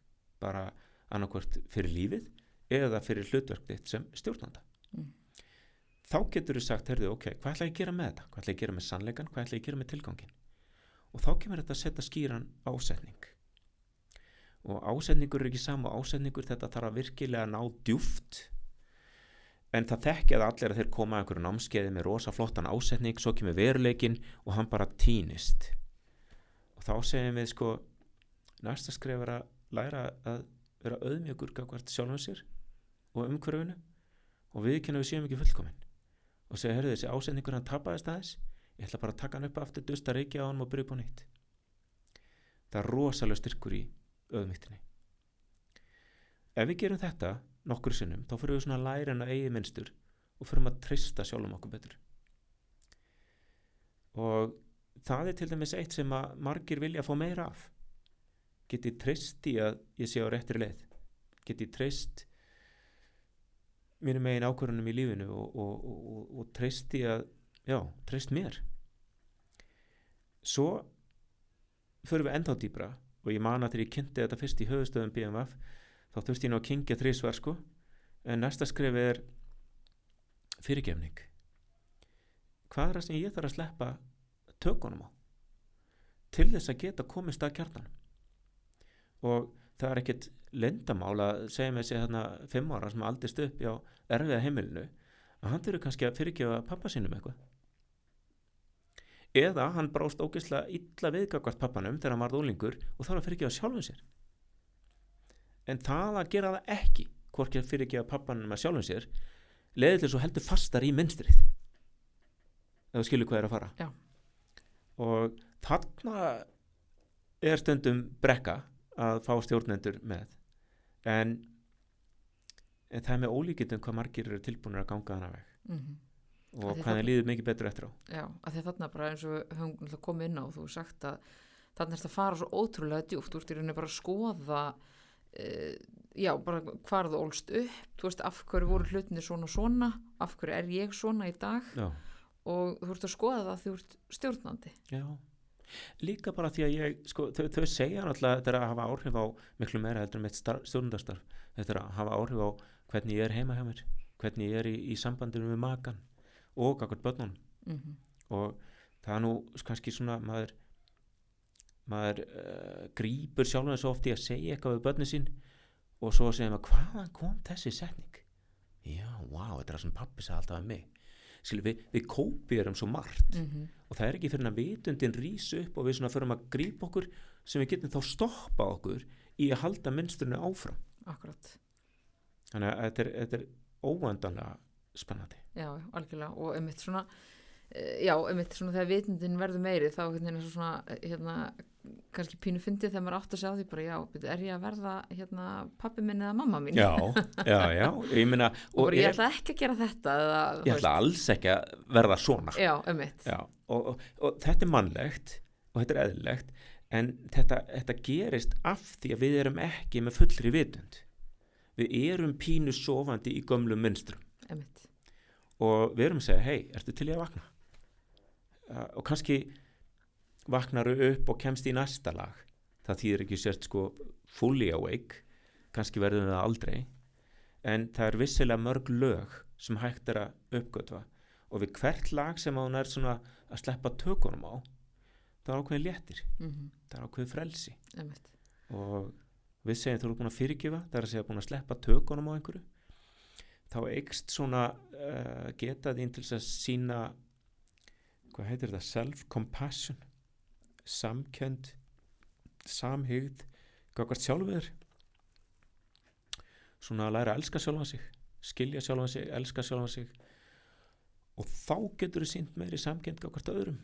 Bara annarkvört fyrir lífið eða fyrir hlutverk þitt sem stjórnanda. Mm. þá getur þú sagt, heyrðu, ok, hvað ætla ég að gera með þetta? Hvað ætla ég að gera með sannleikan, hvað ætla ég að gera með tilgangin og þá kemur þetta að setja skýran ásetning og ásetningur er ekki sama ásetningur þetta þarf að virkilega ná djúft en það þekkja það allir að þeir koma að einhverju námskeiði með rosa flottan ásetning svo kemur veruleikin og hann bara týnist. Og þá segjum við sko næsta skref er að læra að vera auðmjögur gagvart sjálfum sér og umhverfinu. Og viðkynna við séum ekki fullkomin. Og segja, herðu þessi ásetningur hann tapaðist aðeins. Ég ætla bara að taka hann upp aftur, dusta reykja á hann og byrja upp á nýtt. Það er rosalega styrkur í auðmygtinni ef við gerum þetta nokkur sinnum, þá fyrir við svona að læra hann að eigi minnstur og fyrir að trista sjálfum okkur betur. Og það er til dæmis eitt sem að margir vilja að fá meira af. Geti trist í að ég sé á réttri leið? Geti trist mínum megin ákvörunum í lífinu og, og, og, og trist í að já, trist mér? Svo förum við enda á dýbra og ég man að þegar ég kynnti þetta fyrst í höfustöðum BMF þá þurfti ég nú að kynkja þrísvar sko. En næsta skrif er fyrirgefning. Hvað er það sem ég þarf að sleppa tökunum á? Til þess að geta komist að kjarnan og það er ekkit lendamál að segja með sig hérna fimm ára sem aldist upp á erfiða heimilinu að hann þurfi kannski að fyrirgefa pappa sínum eitthvað eða hann brást ógeðslega illa viðgagvart pappanum þegar hann varð ólingur og þarf að fyrirgefa sjálfum sér. En það að gera það ekki hvorki að fyrirgefa pappanum að sjálfum sér leðið til svo heldur fastar í minnstrið ef þú skilur hvað er að fara. Já. og þarna er stundum brekka að fá stjórnendur með. En, en það er með ólíkitum hvað margir eru tilbúinir að ganga þannig veg. Mm -hmm. Og Af hvað það- líður mikið betur eftir á. Já, að því þarna bara eins og við höfum komið inn á þú hefur sagt að þarna er að fara svo ótrúlega djúpt, þú ert í rauninni bara að skoða uh, já, bara hvar þú ólst upp, þú veist af hverju voru hlutinni svona og svona, af hverju er ég svona í dag? Já, og þú ert að skoða það þú ert stjórnandi. Já. Líka bara því að ég sko, þau, þau segja náttúrulega þetta er að hafa áhrif á miklu meira heldur með stjórnundastarf þetta er að hafa áhrif á hvernig ég er heima hjá mér hvernig ég er í, í sambandinu með makan og akkord börnunum. Mm og það er nú kannski svona maður maður uh, grýpur sjálfan svo oft í að segja eitthvað við börnin sín og svo segja maður hvaðan kom þessi setning? Já, wow, þetta er það sem pappi sagði alltaf um mig. Skilur, við, við kópiðum svo margt -hmm. og það er ekki fyrir að vitundin rís upp og við svona förum að grípa okkur sem við getum þá stoppa okkur í að halda minnsturinu áfram. Akkurat, þannig að þetta er, þetta er óvandanlega spennandi. Já, algjörlega. Og einmitt svona eh, já, einmitt svona þegar vitundin verður meiri þá svo svona eh, hérna, kannski pínu fyndið þegar maður átt að segja á því bara já, er ég að verða hérna, pappi minn eða mamma mín? Já, já, já, ég meina og bara, ég ætla ekki að gera þetta eða, ég ætla alls ekki að verða svona. Já, einmitt. Já, og, og, og þetta er mannlegt og þetta er eðlilegt en þetta, þetta gerist af því að við erum ekki með fullri vitund. Við erum pínu sofandi í gömlum mynstrum einmitt, og við erum að segja, hei, ertu til í að vakna? Uh, og kannski vaknaru upp og kemst í næsta lag. Það þýðir ekki sért sko fully awake. Kannski verðum við það aldrei. En það er vissilega mörg lög sem hægt er að uppgötva. Og við hvert lag sem hún er svona að sleppa tökunum á það er ákveðin léttir, mm það er ákveðin frelsi. Einmitt. Og við segjum þú eru búin að fyrirgefa það er að segja búin að sleppa tökunum á einhverju þá eikst svona uh, geta þín til að sína hvað heitir þetta self-compassion samkend samhygð gagvart sjálfur svona að læra að elska sjálfan sig skilja sjálfan sig, elska sjálfan sig. Og þá getur þú sínt meiri samkend gagvart öðrum.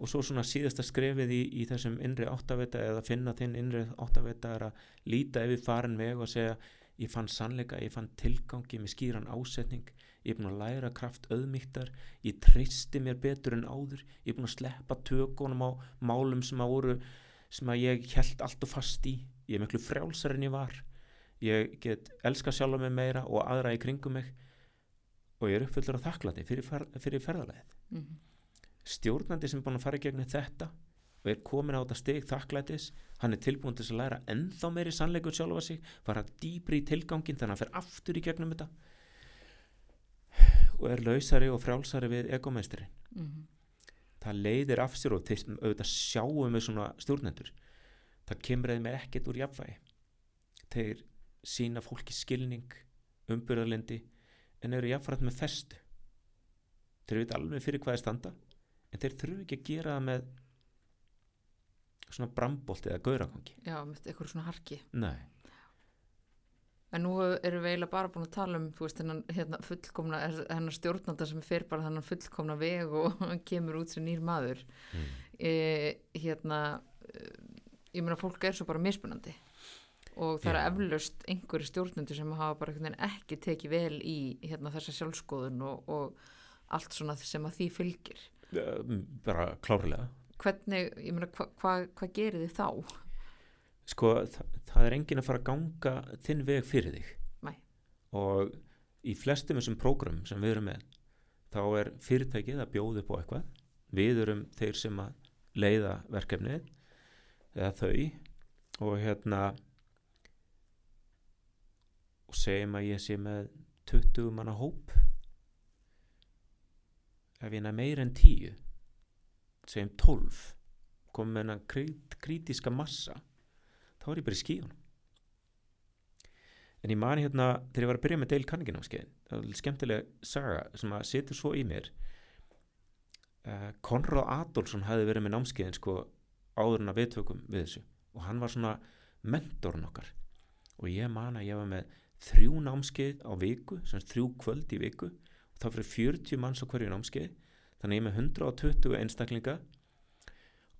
Og svo svona síðasta skrefið í, í þessum innri áttavita eða finna þinn innri áttavita er að líta yfir farin veg og segja ég fann sannleika, ég fann tilgangi með skýran ásetning, ég er búin að læra kraft auðmygtar, ég treysti mér betur en áður, ég er búin að sleppa tökunum á málum sem að voru sem að ég held allt og fast í. Ég er miklu frjálsar en ég var. Ég get elska sjálfa mig meira og aðra í kringum mig og ég er uppfullur af þakklati fyrir, fer, fyrir ferðalegið mm stjórnandi sem búin að fara í gegnum þetta og er komin á þetta stig þakklætis. Hann er tilbúin til að læra ennþá meiri sannleikur sjálfa sig, fara dýbri í tilgangin þannig að hann fer aftur í gegnum þetta. Og er lausari og frjálsari við egomeisturin -hmm. það leiðir af sér og þeir auðvitað sjáum við svona stjórnendur það kemur þeim ekkert úr jafnvægi. Þeir sína fólki skilning umbyrðarlendi en eru jafnfrætt með festu. Þeir veit alveg fyrir hvað er standa en þeir þurfu ekki að gera það með svona brambolt eða gauragangi já, með eitthvað svona harki nei, En nú erum við eiginlega bara búin að tala um, þú veist, hennan hérna, fullkomna, hennan stjórnanda sem fer bara hennan fullkomna veg og hann kemur út sem nýr maður. mm. E, hérna, e, ég meina, fólk er svo bara mismunandi og það er Já. eflaust einhverju stjórnendur sem hafa bara ekki tekið vel í hérna, þessa sjálfskoðun og, og allt svona sem að því fylgir. Bara klárlega Hvernig, ég meina, hvað hva, hva gerir þið þá? sko þa það er enginn að fara að ganga þinn veg fyrir þig. Nei. og í flestum þessum prógrum sem við erum með þá er fyrirtækið að bjóða upp á eitthvað. Við erum þeir sem að leiða verkefnið eða þau. Og hérna og segjum að ég sé með 20 manna hóp. Ef ég næ meir en 10 segjum 12 komum með hennan krít, krítiska massa þá er ég bara í skíunum en ég mani hérna þegar ég var að byrja með Dale Carnegie námskeiðin það var skemmtileg saga sem að setur svo í mér. Uh, Konrad Adolfsson hefði verið með námskeiðin sko áður en að við tökum við þessu. Og hann var svona mentorn okkar. Og ég man að ég var með þrjú námskeið á viku sagt þrjú kvöld í viku. Og það fyrir 40 manns á hverju námskeið þannig ég er með 120 einstaklinga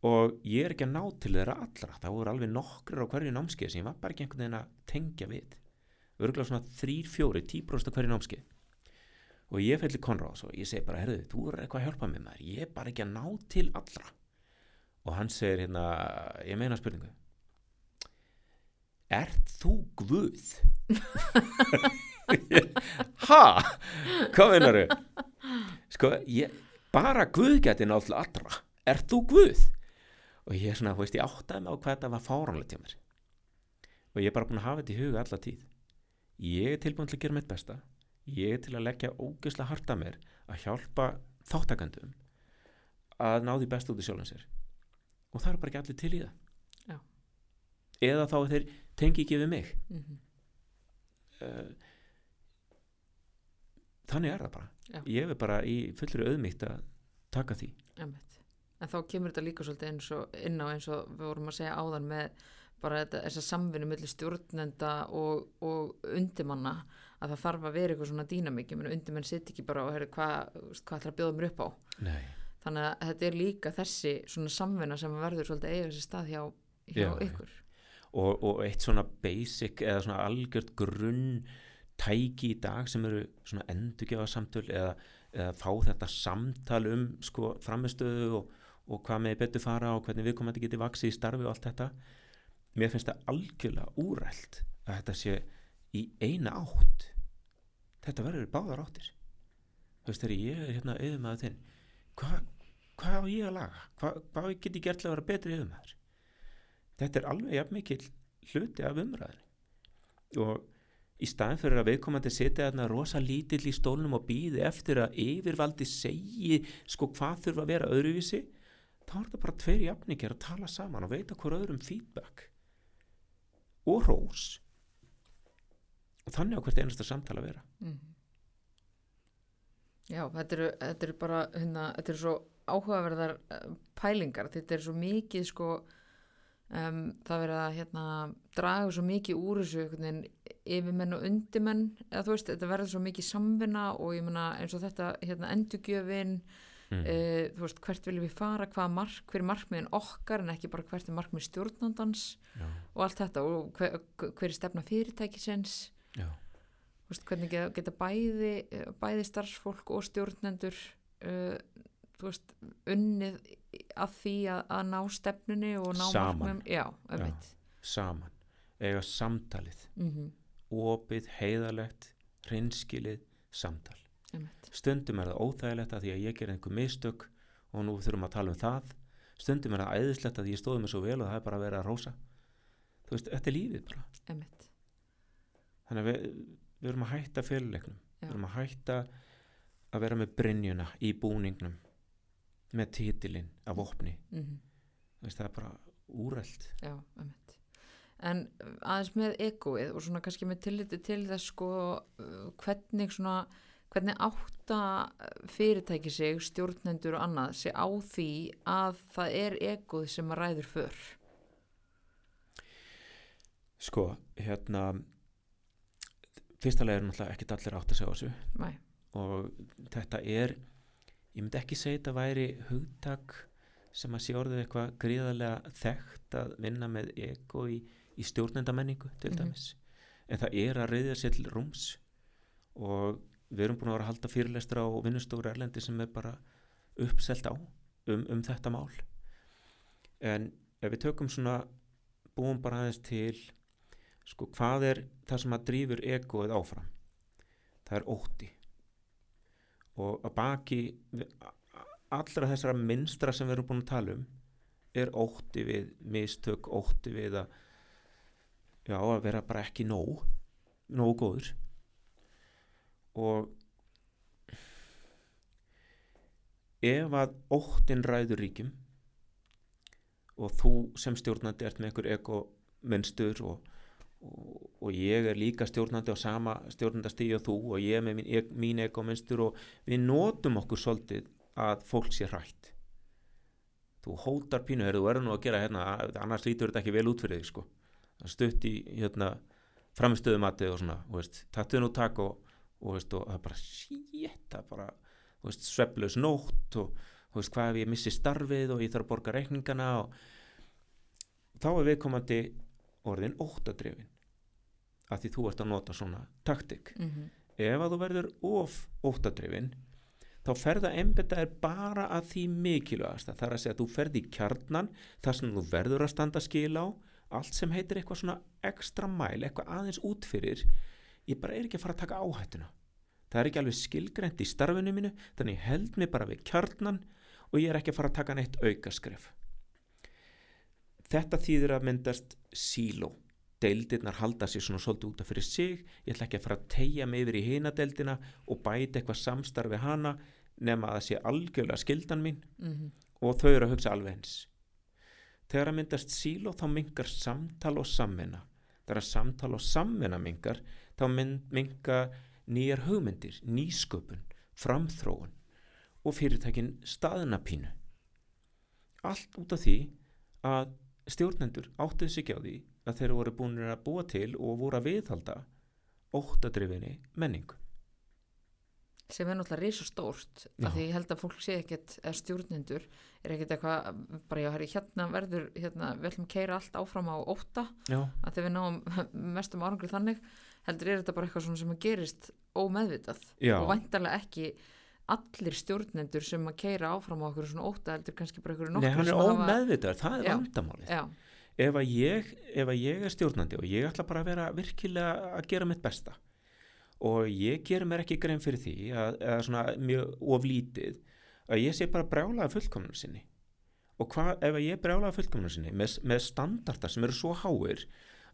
og ég er ekki að ná til þeirra allra það voru alveg nokkur á hverju námskeið sem ég var bara ekki einhvern veginn að tengja við örgulega svona 3-4 10% á hverju námskeið og ég felli Konráðs og ég segi bara herðu, þú er eitthvað að hjálpa mér maður ég er bara ekki að ná til allra og hann segir hérna ég meina spurningu Ert þú Guð? ha? Hvað meinar þau? Sko, ég, bara Guð geti náttúrulega allra. Ert þú Guð? og ég er svona, þú veist, ég áttaði mig á hvað þetta var fáránlegt hjá mér. Og ég er bara búin að hafa þetta í huga alla tíð. Ég er tilbúin til að gera mitt besta. Ég er til að leggja ógeðslega hart að mér að hjálpa þáttakandum að ná því best út í sjálfum sér. Og það er bara ekki allir til í það. Já. eða þá þeir tengi ekki við mig. Mm -hmm. uh, þannig er það bara Já. ég er bara í fullri auðmýtt að taka því Einmitt. En þá kemur þetta líka svolítið eins og inn á eins og við vorum að segja áðan með bara þetta, þessa samvinnu millir stjórnenda og, og undimanna að það þarf að vera eitthvað svona meina undimenn sitt ekki bara og herri hvað hva ætlar að bjóða mér upp á Nei. þannig að þetta er líka þessi svona samvinna sem verður svolítið eiga þessi stað hjá, hjá Já, já. ykkur og, og eitt svona basic eða svona algjört grunn tæki í dag sem eru svona endurgefa samtöl eða, eða fá þetta samtal um sko framistöðu og, og hvað með betur fara og hvernig við komum að geti vaksið í starfi og allt þetta. Mér finnst það algjörlega úrælt að þetta sé í eina átt. Þetta verður báðar áttir. Þú veist þegar ég er hérna auðmaður þinn hvað hva á ég að laga? Hvað hva get ég gert til að vera betri auðmaður? Þetta er alveg jafn mikil hluti af umræðin og í staðin fyrir að viðkomandi setja þarna rosa lítill í stólnum og býði eftir að yfirvaldi segi sko hvað þurfa að vera öðruvísi þá er þetta bara tveir jafningir að tala saman og veita hver öðrum feedback og rós og þannig á hvert einasta samtala vera. Mm. Já, þetta eru, þetta eru bara hérna, þetta eru svo áhugaverðar eh, pælingar, þetta er svo mikið sko um, það verið að hérna, draga svo mikið úr þessu einhvern veginn yfir menn og undir menn eða þú veist, þetta verður svo mikið samvinna og ég meina eins og þetta hérna, endurgjöfin mm. uh, þú veist, hvert viljum við fara, hvað mark hver er markmiðin okkar en ekki bara hvert er markmið stjórnandans já, og allt þetta og hver, hver er stefna fyrirtækisins. Já, Þú veist, hvernig geta, geta bæði, eh, bæði starfsfólk og stjórnendur uh, veist, unnið að því að, að ná stefnunni og ná Saman. Já, einmitt. saman eiga samtalið Mm opið, heiðalegt, hreinskilið samtal einmitt. stundum er það óþægilegt að því að ég ger einhver mistök og nú þurfum að tala um það stundum er það æðislegt að ég stóði mig svo vel og það er bara að vera að rósa þú veist, þetta er lífið bara einmitt. þannig að við, við erum að hætta fyrirleiknum Já. við erum að hætta að vera með brynjuna í búningnum með titilinn af opni Mm veist, það er bara úrælt Já, einmitt. En uh, aðeins með egoið og svona kannski með tilliti til þess sko uh, hvernig svona hvernig átta fyrirtæki sig, stjórnendur og annað sig á því að það er egoið sem að ræður för? Sko, hérna fyrsta leið er náttúrulega ekkert allir átt að segja á þessu. Nei. og þetta er ég myndi ekki segja þetta væri hugtak sem að sé orðið eitthvað gríðarlega þekkt að vinna með ego í, í stjórnendamenningu til Mhm. dæmis. En það er að reyðja sér til rúms og við erum búin að vera að halda fyrirlestra á vinnustóru erlendi sem er bara uppselt á um, um þetta mál. En ef við tökum svona búum bara aðeins til sko hvað er það sem að drífur egoið áfram? Það er ótti og að baki allra þessara minnstra sem við erum búin að tala um er ótti við mistök, ótti við að já, að vera bara ekki nóg nóg góður. Og ef að óttin ræður ríkjum og þú sem stjórnandi ert með einhver ego minnstur og, og, og ég er líka stjórnandi á sama stjórnandastíði og þú og ég með mín, mín ego minnstur og við notum okkur svolítið að fólk sé hrætt. Þú hótar pínu, heyrðu, þú verður nú að gera hérna annars lítur þetta ekki vel út fyrir þig sko. Stutt í hérna framistöðumatið og svona, tattuð nú takk og, og, veist, og það bara er bara, sveflaus nótt og veist, hvað ef ég missi starfið og ég þarf að borga reikningana og þá er viðkomandi orðin óttadrifin. Af því þú ert að nota svona taktik. Mm ef að þú verður of óttadrifin þá ferða embeta er bara að því mikilvægasta þar að segja að þú ferði í kjarnan þar sem þú verður að standa skil á allt sem heitir eitthvað svona ekstra mæl eitthvað aðeins út fyrir ég bara er ekki að fara að taka áhættuna. Það er ekki alveg skilgrend í starfinu mínu þannig held mig bara við kjarnan og ég er ekki að fara að taka neitt aukaskref þetta þýðir að myndast síló. Deildirnar halda sér svona svolítið út af fyrir sig. Ég ætla ekki að fara að tegja mig yfir í hina deildina og bæta eitthvað samstarfi hana nema að það sé algjörlega skildan mín. -hmm. og þau eru að hugsa alveg eins. Þegar að myndast síló þá mingar samtal og samvinna. Þegar að samtal og samvinna mingar þá mynd, minga nýjar hugmyndir, nýsköpun framþróun og fyrirtækin staðnapínu allt út af því að stjórnendur áttuðu sig ekki á því að þeir voru búin að búa til og voru að viðhalda óttadrifinni menningu. Sem er náttúrulega risa stórt af því ég held að fólk sé ekkert eða stjórnendur er ekkert eitthvað bara já, herri, hérna verður, hérna, við ætlum að keira allt áfram á ótta Já, að þegar við náum mestum árangri þannig heldur er þetta bara eitthvað sem gerist ómeðvitað já, og væntarlega ekki allir stjórnendur sem að keira áfram á okkur svona óta heldur kannski bara einhverju Nei, hann er sem hafa- ómeðvitaður, það er vandamálið. ef að, ég, ef að ég er stjórnandi og ég ætla bara að vera virkilega að gera mitt besta og ég ger mér ekki grein fyrir því að, að svona mjög oflítið að ég sé bara brjálaða fullkomnum sinni. Og hvað ef að ég brjálaða fullkomnum sinni með, með standarda sem eru svo háir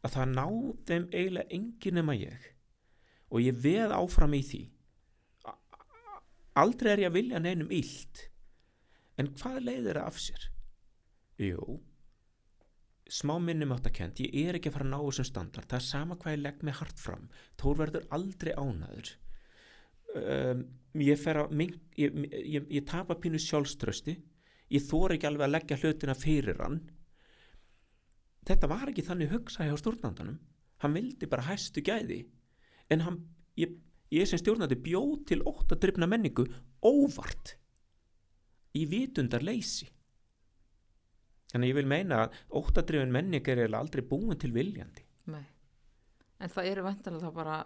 að það ná þeim eiginlega engin nema ég. Og ég veð áfram í því aldrei er ég að vilja neinum illt. En hvað leiðir það af sér? Jú smá minnum átt að kent, ég er ekki að fara að ná þessum standard, það er sama hvað ég legg mig hart fram, Þór verður aldrei ánaður um, ég fer að ég, ég, ég tapa pínu sjálfströsti ég þór ekki alveg að leggja hlutina fyrir hann. Þetta var ekki þannig hugsa hjá stjórnandanum. Hann vildi bara hæstu gæði. En hann, ég, ég sem stjórnandi bjóð til ótt að drifna menningu óvart í vitundar leysi Þannig ég vil meina að óttadrifin menning er aldrei búin til viljandi. nei en það eru væntarlega þá bara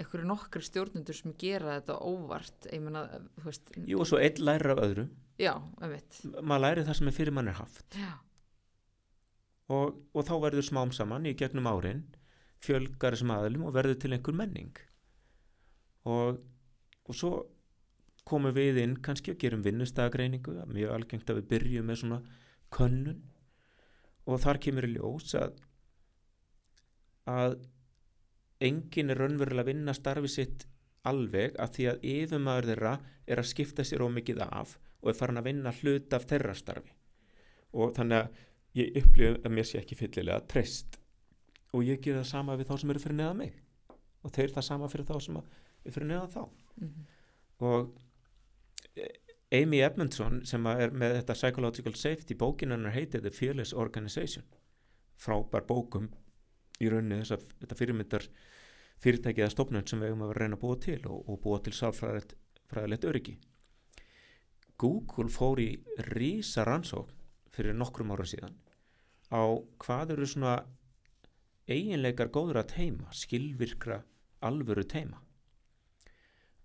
einhverju nokkri stjórnendur sem gera þetta óvart meina, veist Jú og svo einn lærir af öðrum. já, Maður lærir það sem er fyrir mann er haft. Og, og þá verður smám saman í gegnum árin fjölgar þessum aðlum og verður til einhver menning. Og, og svo komum við inn kannski og gerum vinnustagreiningu. Mjög algengt að við byrjum með svona könnun. Og þar kemur í ljós að, að enginn er raunverulega að vinna starfi sitt alveg af því að yfirmaður þeirra er að skipta sér ómikið af og er farin að vinna hlut af þeirra starfi og þannig að ég upplifu að mér sé ekki fyllilega treyst og ég ger það sama við þá sem eru fyrir neða mig og þeir það sama fyrir þá sem er fyrir neða þá. Mm og eh, Amy Edmondson sem að er með þetta Psychological Safety bókin hennar heitir The Fearless Organization. Frábær bókum í rauninni þess að þetta fyrirmyndar fyrirtæki eða stofnun sem við eigum að vera að reyna að búa til og, og búa til sálfræðilegt öryggi. Google fór í rísa rannsókn fyrir nokkrum ára síðan á hvað eru svona eiginleikar góður að teima skilvirkra alvöru teima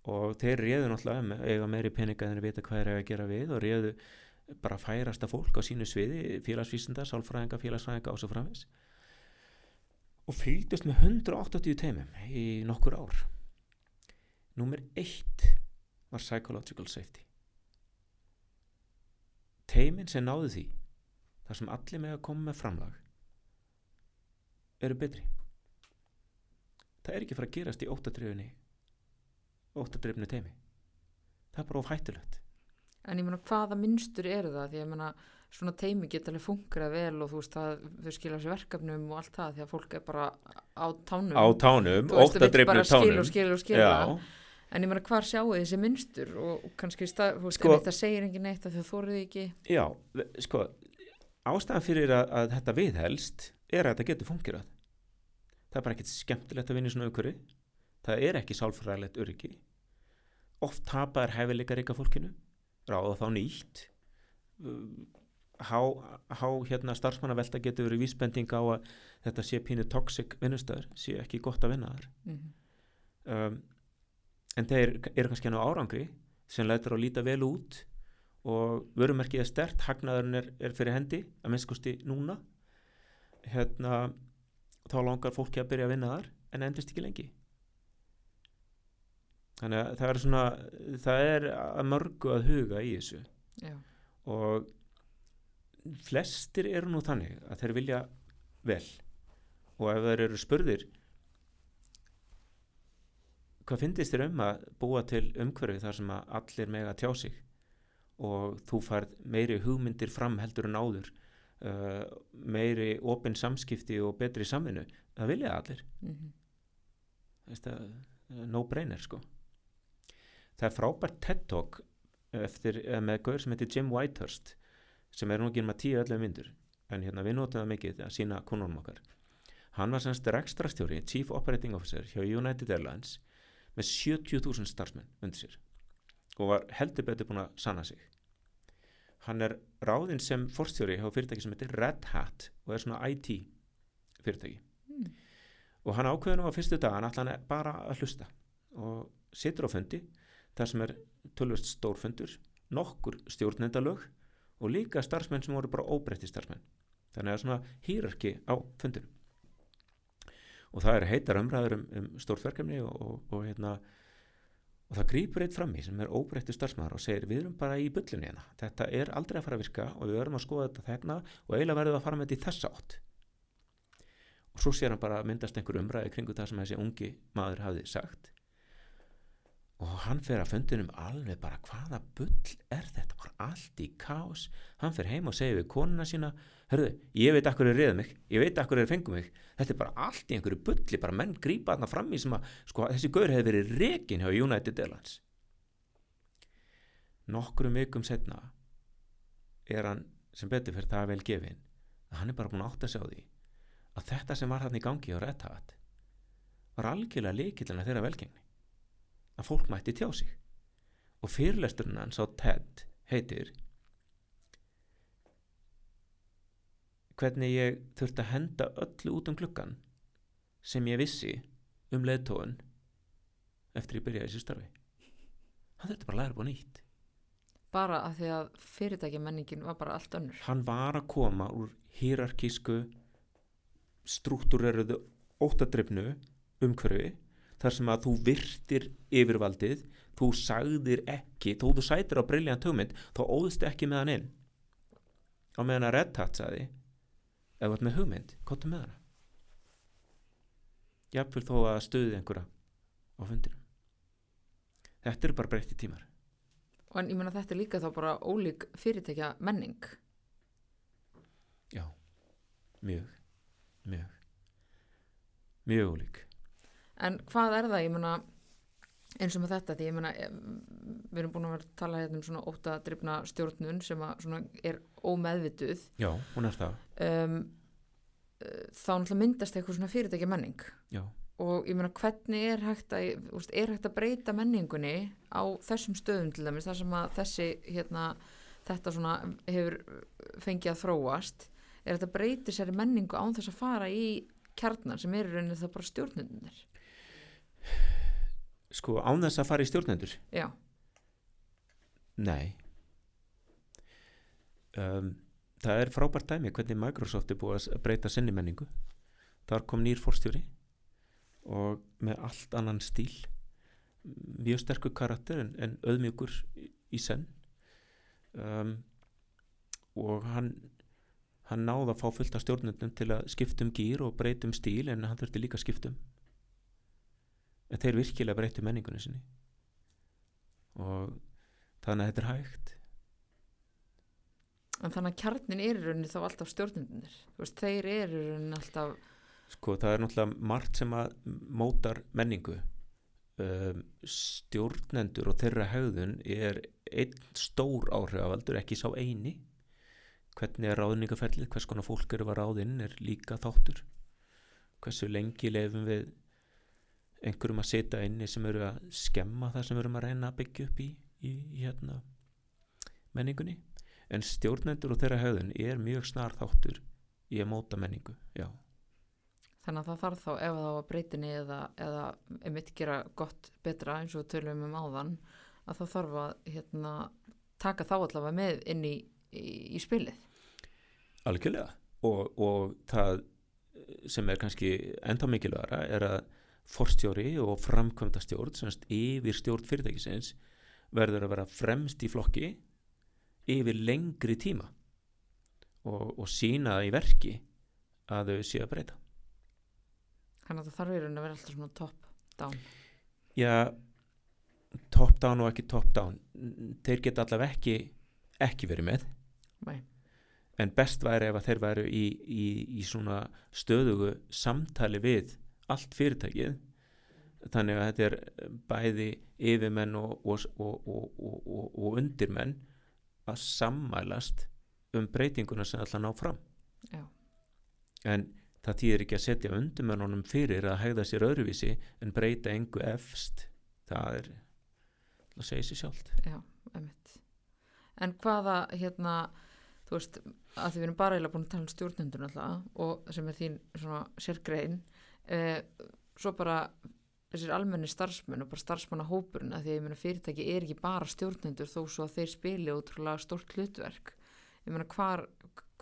og þeir réðu náttúrulega eiga meiri peninga en þeir vita hvað er að gera við og réðu bara færasta fólk á sínu sviði félagsvísinda, sálfræðinga, félagsfræðinga og svo framins og fylgdust með 180 teimum í nokkur ár. Númer 1 var Psychological Safety. Teimin sem náðu því þar sem allir með að koma með framlag eru betri. Það er ekki fara að gerast í óttadrifni óttadrifni teimi það er bara of hættulegt. En ég meina hvaða mynstur eru það? Því að ég meina svona teimi geta alveg fungrað vel og þú veist það þau skilja sér verkefnum og allt það því að fólk er bara á tánum. Á tánum, skilja tánum og skilja og skilja en ég meina hvar sjáu þessi mynstur? Og, kannski stað, veist Sko- það segir engin neitt að þau þóruð ekki. Já, sko ástæðan fyrir að, að þetta viðhelst er að þetta getur fungirað það er bara ekkert skemmtilegt að vinna í svona umhverfi. Það er ekki sálfræðilegt öryggi oft tapar hæfileika ríka fólkinu. Ráða þá nýtt. Há, há hérna starfsmannavelta getur verið vísbending á að þetta sé pínu toxic vinnustöður sé ekki gott að vinna þar. Mm um, en þeir eru kannski enn á árangri sem lætur að líta vel út og vörumerkið er stert hagnaðurinn er, er fyrir hendi að minnskosti núna. Hérna þá langar fólki að byrja að vinna þar en endist ekki lengi þannig að það er svona það er að mörgu að huga í þessu. Já, og flestir eru nú þannig að þeir vilja vel. Og ef þeir eru spurðir hvað finnist þér um að búa til umhverfi þar sem að allir mega tjá sig? Og þú færð meiri hugmyndir fram heldur en áður uh, meiri opin samskipti og betri samvinnu. Það vilja allir. Mm það, no brainer sko það er frábært TED Talk eftir, eh, með gaur sem heitir Jim Whitehurst sem er nú ekki með 10-11 myndur en hérna við notum það mikið að sína konunum okkar. Hann var semst rekstrastjóri Chief Operating Officer hjá United Airlines með 70.000 starfsmenn undir sér og var heldur betur búin að sanna sig. Hann er ráðinn sem forstjóri hjá fyrirtæki sem heitir Red Hat og er svona IT fyrirtæki Mm. og hann ákveður nú að fyrstu dagan ætla hann bara að hlusta og situr á fundi þar sem er tölvist stórfundur nokkur stjórnendalög og líka starfsmenn sem voru bara óbreytti starfsmenn. Þannig að svona hýrarki á fundinum. Og það er heitar umræður um, um stórtverkefni og, og, og hérna og það grýpur eitt fram í sem er óbreyttu starfsmæður og segir við erum bara í bullunni hérna. Þetta er aldrei að fara að virka og við verðum að skoða þetta þegna og eiginlega verðum að fara með þetta í þessa átt. Og svo sér hann bara að myndast einhver umræði kringu það sem þessi ungi maður hafði sagt og hann fer að fundinum alveg bara hvaða bull er þetta? Bara allt í kaos. Hann fer heim og segir við konuna sína hörðu, ég veit akkur er reyða mig. Ég veit akkur er fengum mig. Þetta er bara allt í einhverju bulli bara menn grípa þarna fram í sem að sko, þessi gaur hefði verið rekin hjá United Airlines. Nokkrum vikum setna er hann sem betur fyrir það vel gefin að hann er bara búin að átta sig á því að þetta sem var hann í gangi á Red Hat var algjörlega líkillina þeirra velgengni að fólk mætti tjá sig. Og fyrirlesturinn hans á TED heitir hvernig ég þurfti að henda öllu út um gluggan sem ég vissi um leðtóun eftir ég byrjaði þessu starfi. Hann þurfti bara að læra búið nýtt. Bara að því að fyrirtækja menningin var bara allt önnur. Hann var að koma úr hýrarkísku struktúreruðu óttadrifnu umhverfi þar sem að þú virtir yfirvaldið þú sagðir ekki þó þú sætir á briljant hugmynd þá óðust ekki með hann inn. Á meðan að Red Hat sagði ef þú ert með hugmynd, kottu með hana. Jafnvel þó að stuði einhverja á fundinum. Þetta eru bara breytti tímar. Og en ég meina þetta er líka þá bara ólík fyrirtækja menning. Já, mjög. Mjög. Mjög ólík en hvað er það, ég meina eins og með þetta, því ég meina em, við erum búin að vera að tala hérna um svona óttadrifna stjórnun sem að svona er ómeðvituð. Já, hún er það. Um, þá náttúrulega myndast eitthvað svona fyrirtækja menning. Já, og ég meina hvernig er hægt að úst, er hægt að breyta menningunni á þessum stöðum til dæmis þar sem að þessi hérna, þetta svona hefur fengið að þróast? Er þetta að breyti sér menningu án þess að fara í kjarnar sem eru rauninni það bara stjórnundir sko án þess að fara í stjórnendur? Já, Nei. Um, Það er frábært dæmi hvernig Microsoft er búið að breyta sinni menningu. Þar kom nýr fórstjóri og með allt annan stíl. Mjög sterkur karakter en, en auðmjögur í, í senn. Um, og hann hann náði að fá fullt af stjórnendum til að skipta um gýr og breyta um stíl en hann þurfti líka að skipta um en þeir virkilega breytti menningunni sinni. Og þannig að þetta er hægt. En þannig að kjarnin er í rauninni þá alltaf stjórnundir veist, þeir eru í rauninni alltaf sko það er náttúrulega margt sem að mótar menningu. Um, stjórnendur og þeirra hegðun er einn stór áhrifavaldur ekki sá eini. Hvernig er ráðningaferlið, hvers konar fólk eru að ráðinn er líka þáttur. Hversu lengi lefum við einhverjum að setja inni sem eru að skemma það sem erum að reyna að byggja upp í, í, hérna menningunni. En stjórnendur og þeirra höfðun er mjög snar þáttur í að móta menningu já, þannig að það þarf þá ef það var breytinni eða, eða einmitt gera gott betra eins og tölum um áðan að það þarf að hérna, taka þá allavega með inn í, í, í spilið. Algjörlega. Og, og það sem er kannski enda mikilværa er að forstjóri og framkvæmda stjórn semst yfir stjórn fyrirtækisins verður að vera fremst í flokki yfir lengri tíma og, og sína í verki að þau séu að breyta. Þannig að það þarf í rauninni að vera alltaf svona top down. Já, top down og ekki top down. Þeir geta allavega ekki ekki verið með. Nei. en best væri ef að þeir væru í, í, í svona stöðugu samtali við allt fyrirtækið þannig að þetta er bæði yfirmenn og, og, og, og undirmenn að sammælast um breytinguna sem ætla að ná fram Já. en það þýðir ekki að setja undirmennunum fyrir að hegða sér öðruvísi en breyta engu efst það er það segir sér sjálft Já. En hvaða, hérna, þú veist, að því við erum bara eiginlega búin að tala um stjórnendur náttúrulega og sem er þín svona sérgrein, eh, svo bara þessir almenni starfsmenn og bara starfsmannahópurinn að því ég meina fyrirtæki er ekki bara stjórnendur þó svo að þeir spili ótrúlega stórt hlutverk. Ég meina hvar,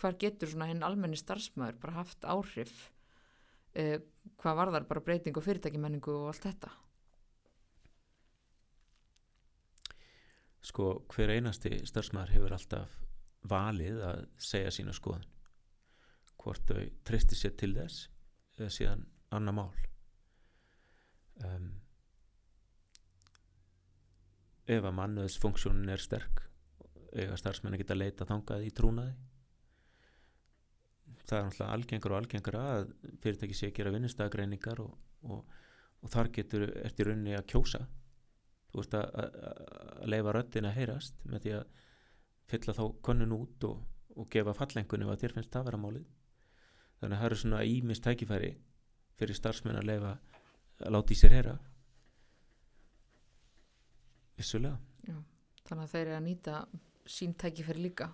hvar getur svona hinn almenni starfsmæður bara haft áhrif, eh, hvað var þar bara breyting og fyrirtækimenningu og allt þetta? sko hver einasti starfsmæður hefur alltaf valið að segja sína skoðan hvort þau tristi sér til þess eða síðan annar mál. Um, ef að mannuðsfunksjónin er sterk eiga starfsmenn geta leita þangað í trúnaði? Það er náttúrulega algengur og algengur að fyrirtæki sé að gera vinnustagreiningar og, og, og þar getur eftir rauninni að kjósa. Þú veist að, að, að leifa röddin að heyrast með því að fylla þá könnun út og, og gefa fallengun ef að þér finnst það vera málið. Þannig að það eru svona ímist tækifæri fyrir starfsmenn að leifa að láta í sér heyra. Vissulega. Já, þannig að þeir eru að nýta sín tækifæri líka.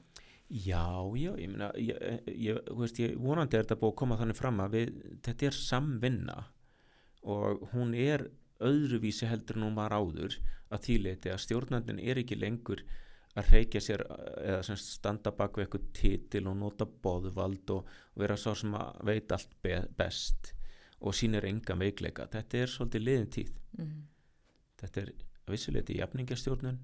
Já, já, ég meina ég, ég, veist, ég vonandi er þetta búið að koma þannig fram að við, þetta er samvinna og hún er öðruvísi heldur hún var áður að þýleiti að stjórnandin er ekki lengur að reykja sér eða standa bak við eitthvað titil og nota boðvald og, og vera svo sem að veit allt be best og sínir enga veikleika þetta er svolítið liðin tíð Mm. þetta er vissuleiti jafningjastjórnun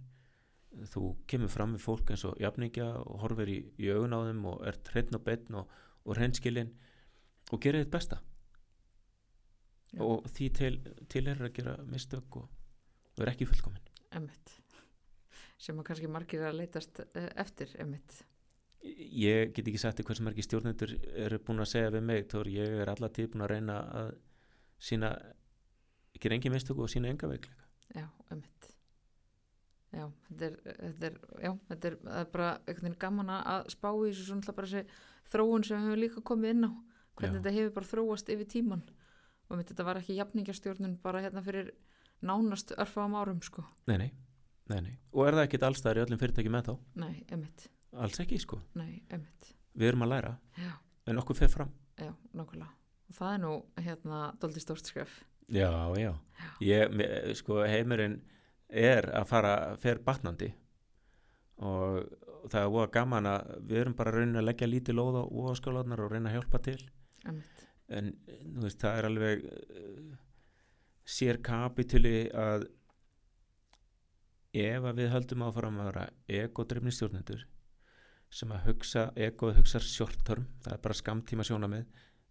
þú kemur fram við fólk eins og jafningja og horfir í, í augun á þeim og ert hreinn og betn og, og hreinskilin og gerir þitt besta Já. og því til, til er að gera mistök og, er ekki fullkomin Emmitt. Sem að kannski margir er að leitast eh, eftir, emmitt. Ég get ekki sagt hversu margir stjórnendur eru búin að segja við mig þó ég er alla tíð búin að reyna að sína gera engi mistök og sína enga veikleika Já, emmitt. Já, þetta er, þetta er, já, þetta er, er bara einhvern veginn gaman að spá í þessu svona bara þessi þróun sem við höfum líka komið inn á. hvernig Já. þetta hefur bara þróast yfir tíman og mitt þetta var ekki jafningjastjórnun bara hérna fyrir nánast örfáum árum sko, nei, nei, nei, nei. og er það ekkit allstæður í öllum fyrirtækjum með þá nei, emitt alls ekki sko, nei, við erum að læra já, en okkur fer fram. Já, og það er nú hérna doldi stórt skref. Já, já, Ég, mér- sko heimurinn er að fara fer batnandi. Og það er voða gaman að við erum bara að reyna að leggja lítið lóð á óaskálanar og reyna að hjálpa til. Emitt, en þú veist, það er alveg uh, sér kapituli að ef að við höldum áfram að vera egodrefni stjórnendur sem að hugsa, egoð hugsar short term, það er bara skamtíma sjónamið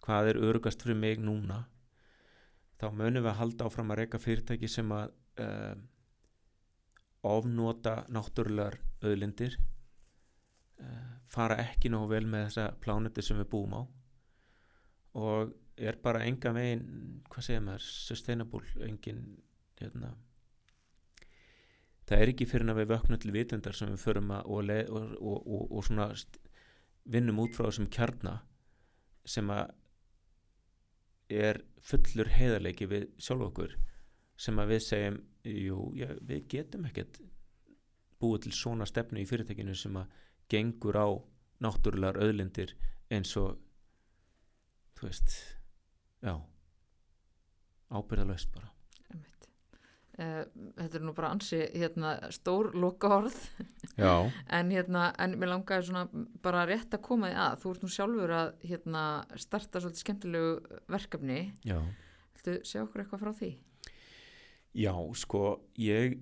hvað er örugast fyrir mig núna þá munum við að halda áfram að reyka fyrirtæki sem að uh, ofnota náttúrulegar auðlindir uh, fara ekki nógu vel með þessa plánuti sem við búum á og er bara enga veginn hvað segir maður, sustainable engin hérna það er ekki fyrir að við vöknum til vitundar sem við förum að og, og, og, og, svona vinnum út frá þessum kjarna sem að er fullur heiðarleiki við sjálf okkur sem að við segjum jú, já, við getum ekkert búið til svona stefnu í fyrirtækinu sem að gengur á náttúrulegar auðlindir eins og þú veist já ábyrðalaust bara þetta er nú bara ansi hérna stór loka orð já, En hérna, en mér langaði bara rétt að koma því að, þú ert nú sjálfur að hérna starta svolítið skemmtilegu verkefni, já. Viltu segja okkur eitthvað frá því? Já, sko, ég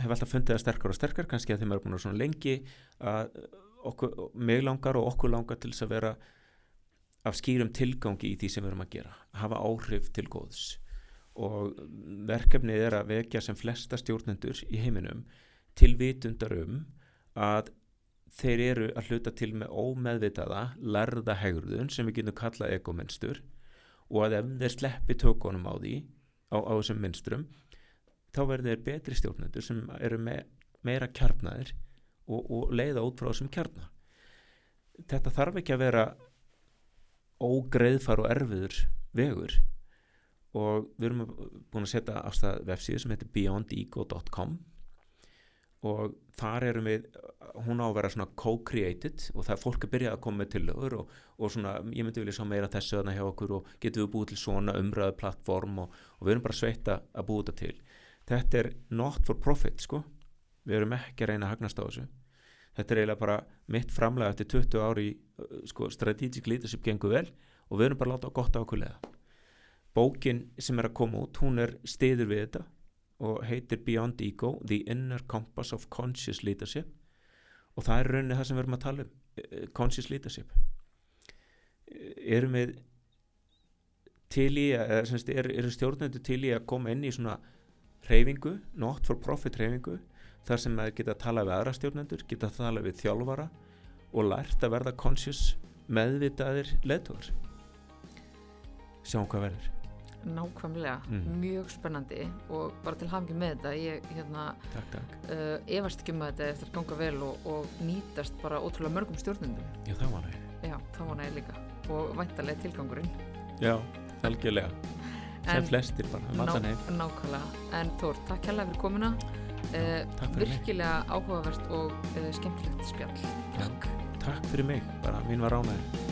hef alltaf fundið það sterkar og sterkar kannski að þeim eru búin að svona lengi að okkur, mig langar og okkur langar til þess að vera af skýrum tilgangi í því sem við erum að gera hafa áhrif til góðs og verkefnið er að vekja sem flesta stjórnendur í heiminum til vitundar um að þeir eru að hluta til með ómeðvitaða lærða hegruðun sem við getum kallað egomenstur og að ef þeir sleppi tökunum á því á, á þessum mynstrum þá verður þeir betri stjórnendur sem eru me, meira kjarnaðir og, og leiða út frá þessum kjarna. Þetta þarf ekki að vera ógreiðfar og erfiður vegur og við erum búin að setja afstæð vefsíðu sem heitir beyondego.com og þar erum við hún á að vera svona co-created og það er fólk að byrja að koma með tillögur og, og svona, ég myndi vilja sá meira þessu þarna hjá okkur og getum við búið til svona umræðu plattform og, og við erum bara sveita að búið þetta til. Þetta er not for profit sko. Við erum ekki að reyna að hagnast á þessu. Þetta er eiginlega bara mitt framlega eftir 20 ári uh, sko, strategic leadership gengur vel og við erum bara að láta gott á okkur leða bókin sem er að koma út hún er stiður við þetta og heitir Beyond Ego The Inner Compass of Conscious Leadership. Og það er rauninni það sem við erum að tala um eh, Conscious Leadership. Eh, erum við til í semst er, eru stjórnendur til í að koma inn í svona reyfingu, not for profit reyfingu þar sem að geta að tala við aðra stjórnendur geta að tala við þjálfara og lært að verða conscious meðvitaðir leðtóður sjáum hvað verður Nákvæmlega, Mm. mjög spennandi og bara til hafngi með þetta, ég hérna takk, takk, uh, efast ekki með þetta eftir að ganga vel og, og nýtast bara ótrúlega mörgum stjórnundum. já það var næg Já, það var næði líka. Og væntalega tilgangurinn. já, algjörlega. Sem En- flestir bara, um allan heim. Ná, nákvæmlega, en Tór, takk hérlega fyrir komuna. Uh, takk fyrir mig. virkilega áhugavert og uh, skemmtilegt spjall. Takk takk fyrir mig, bara mín var ánægð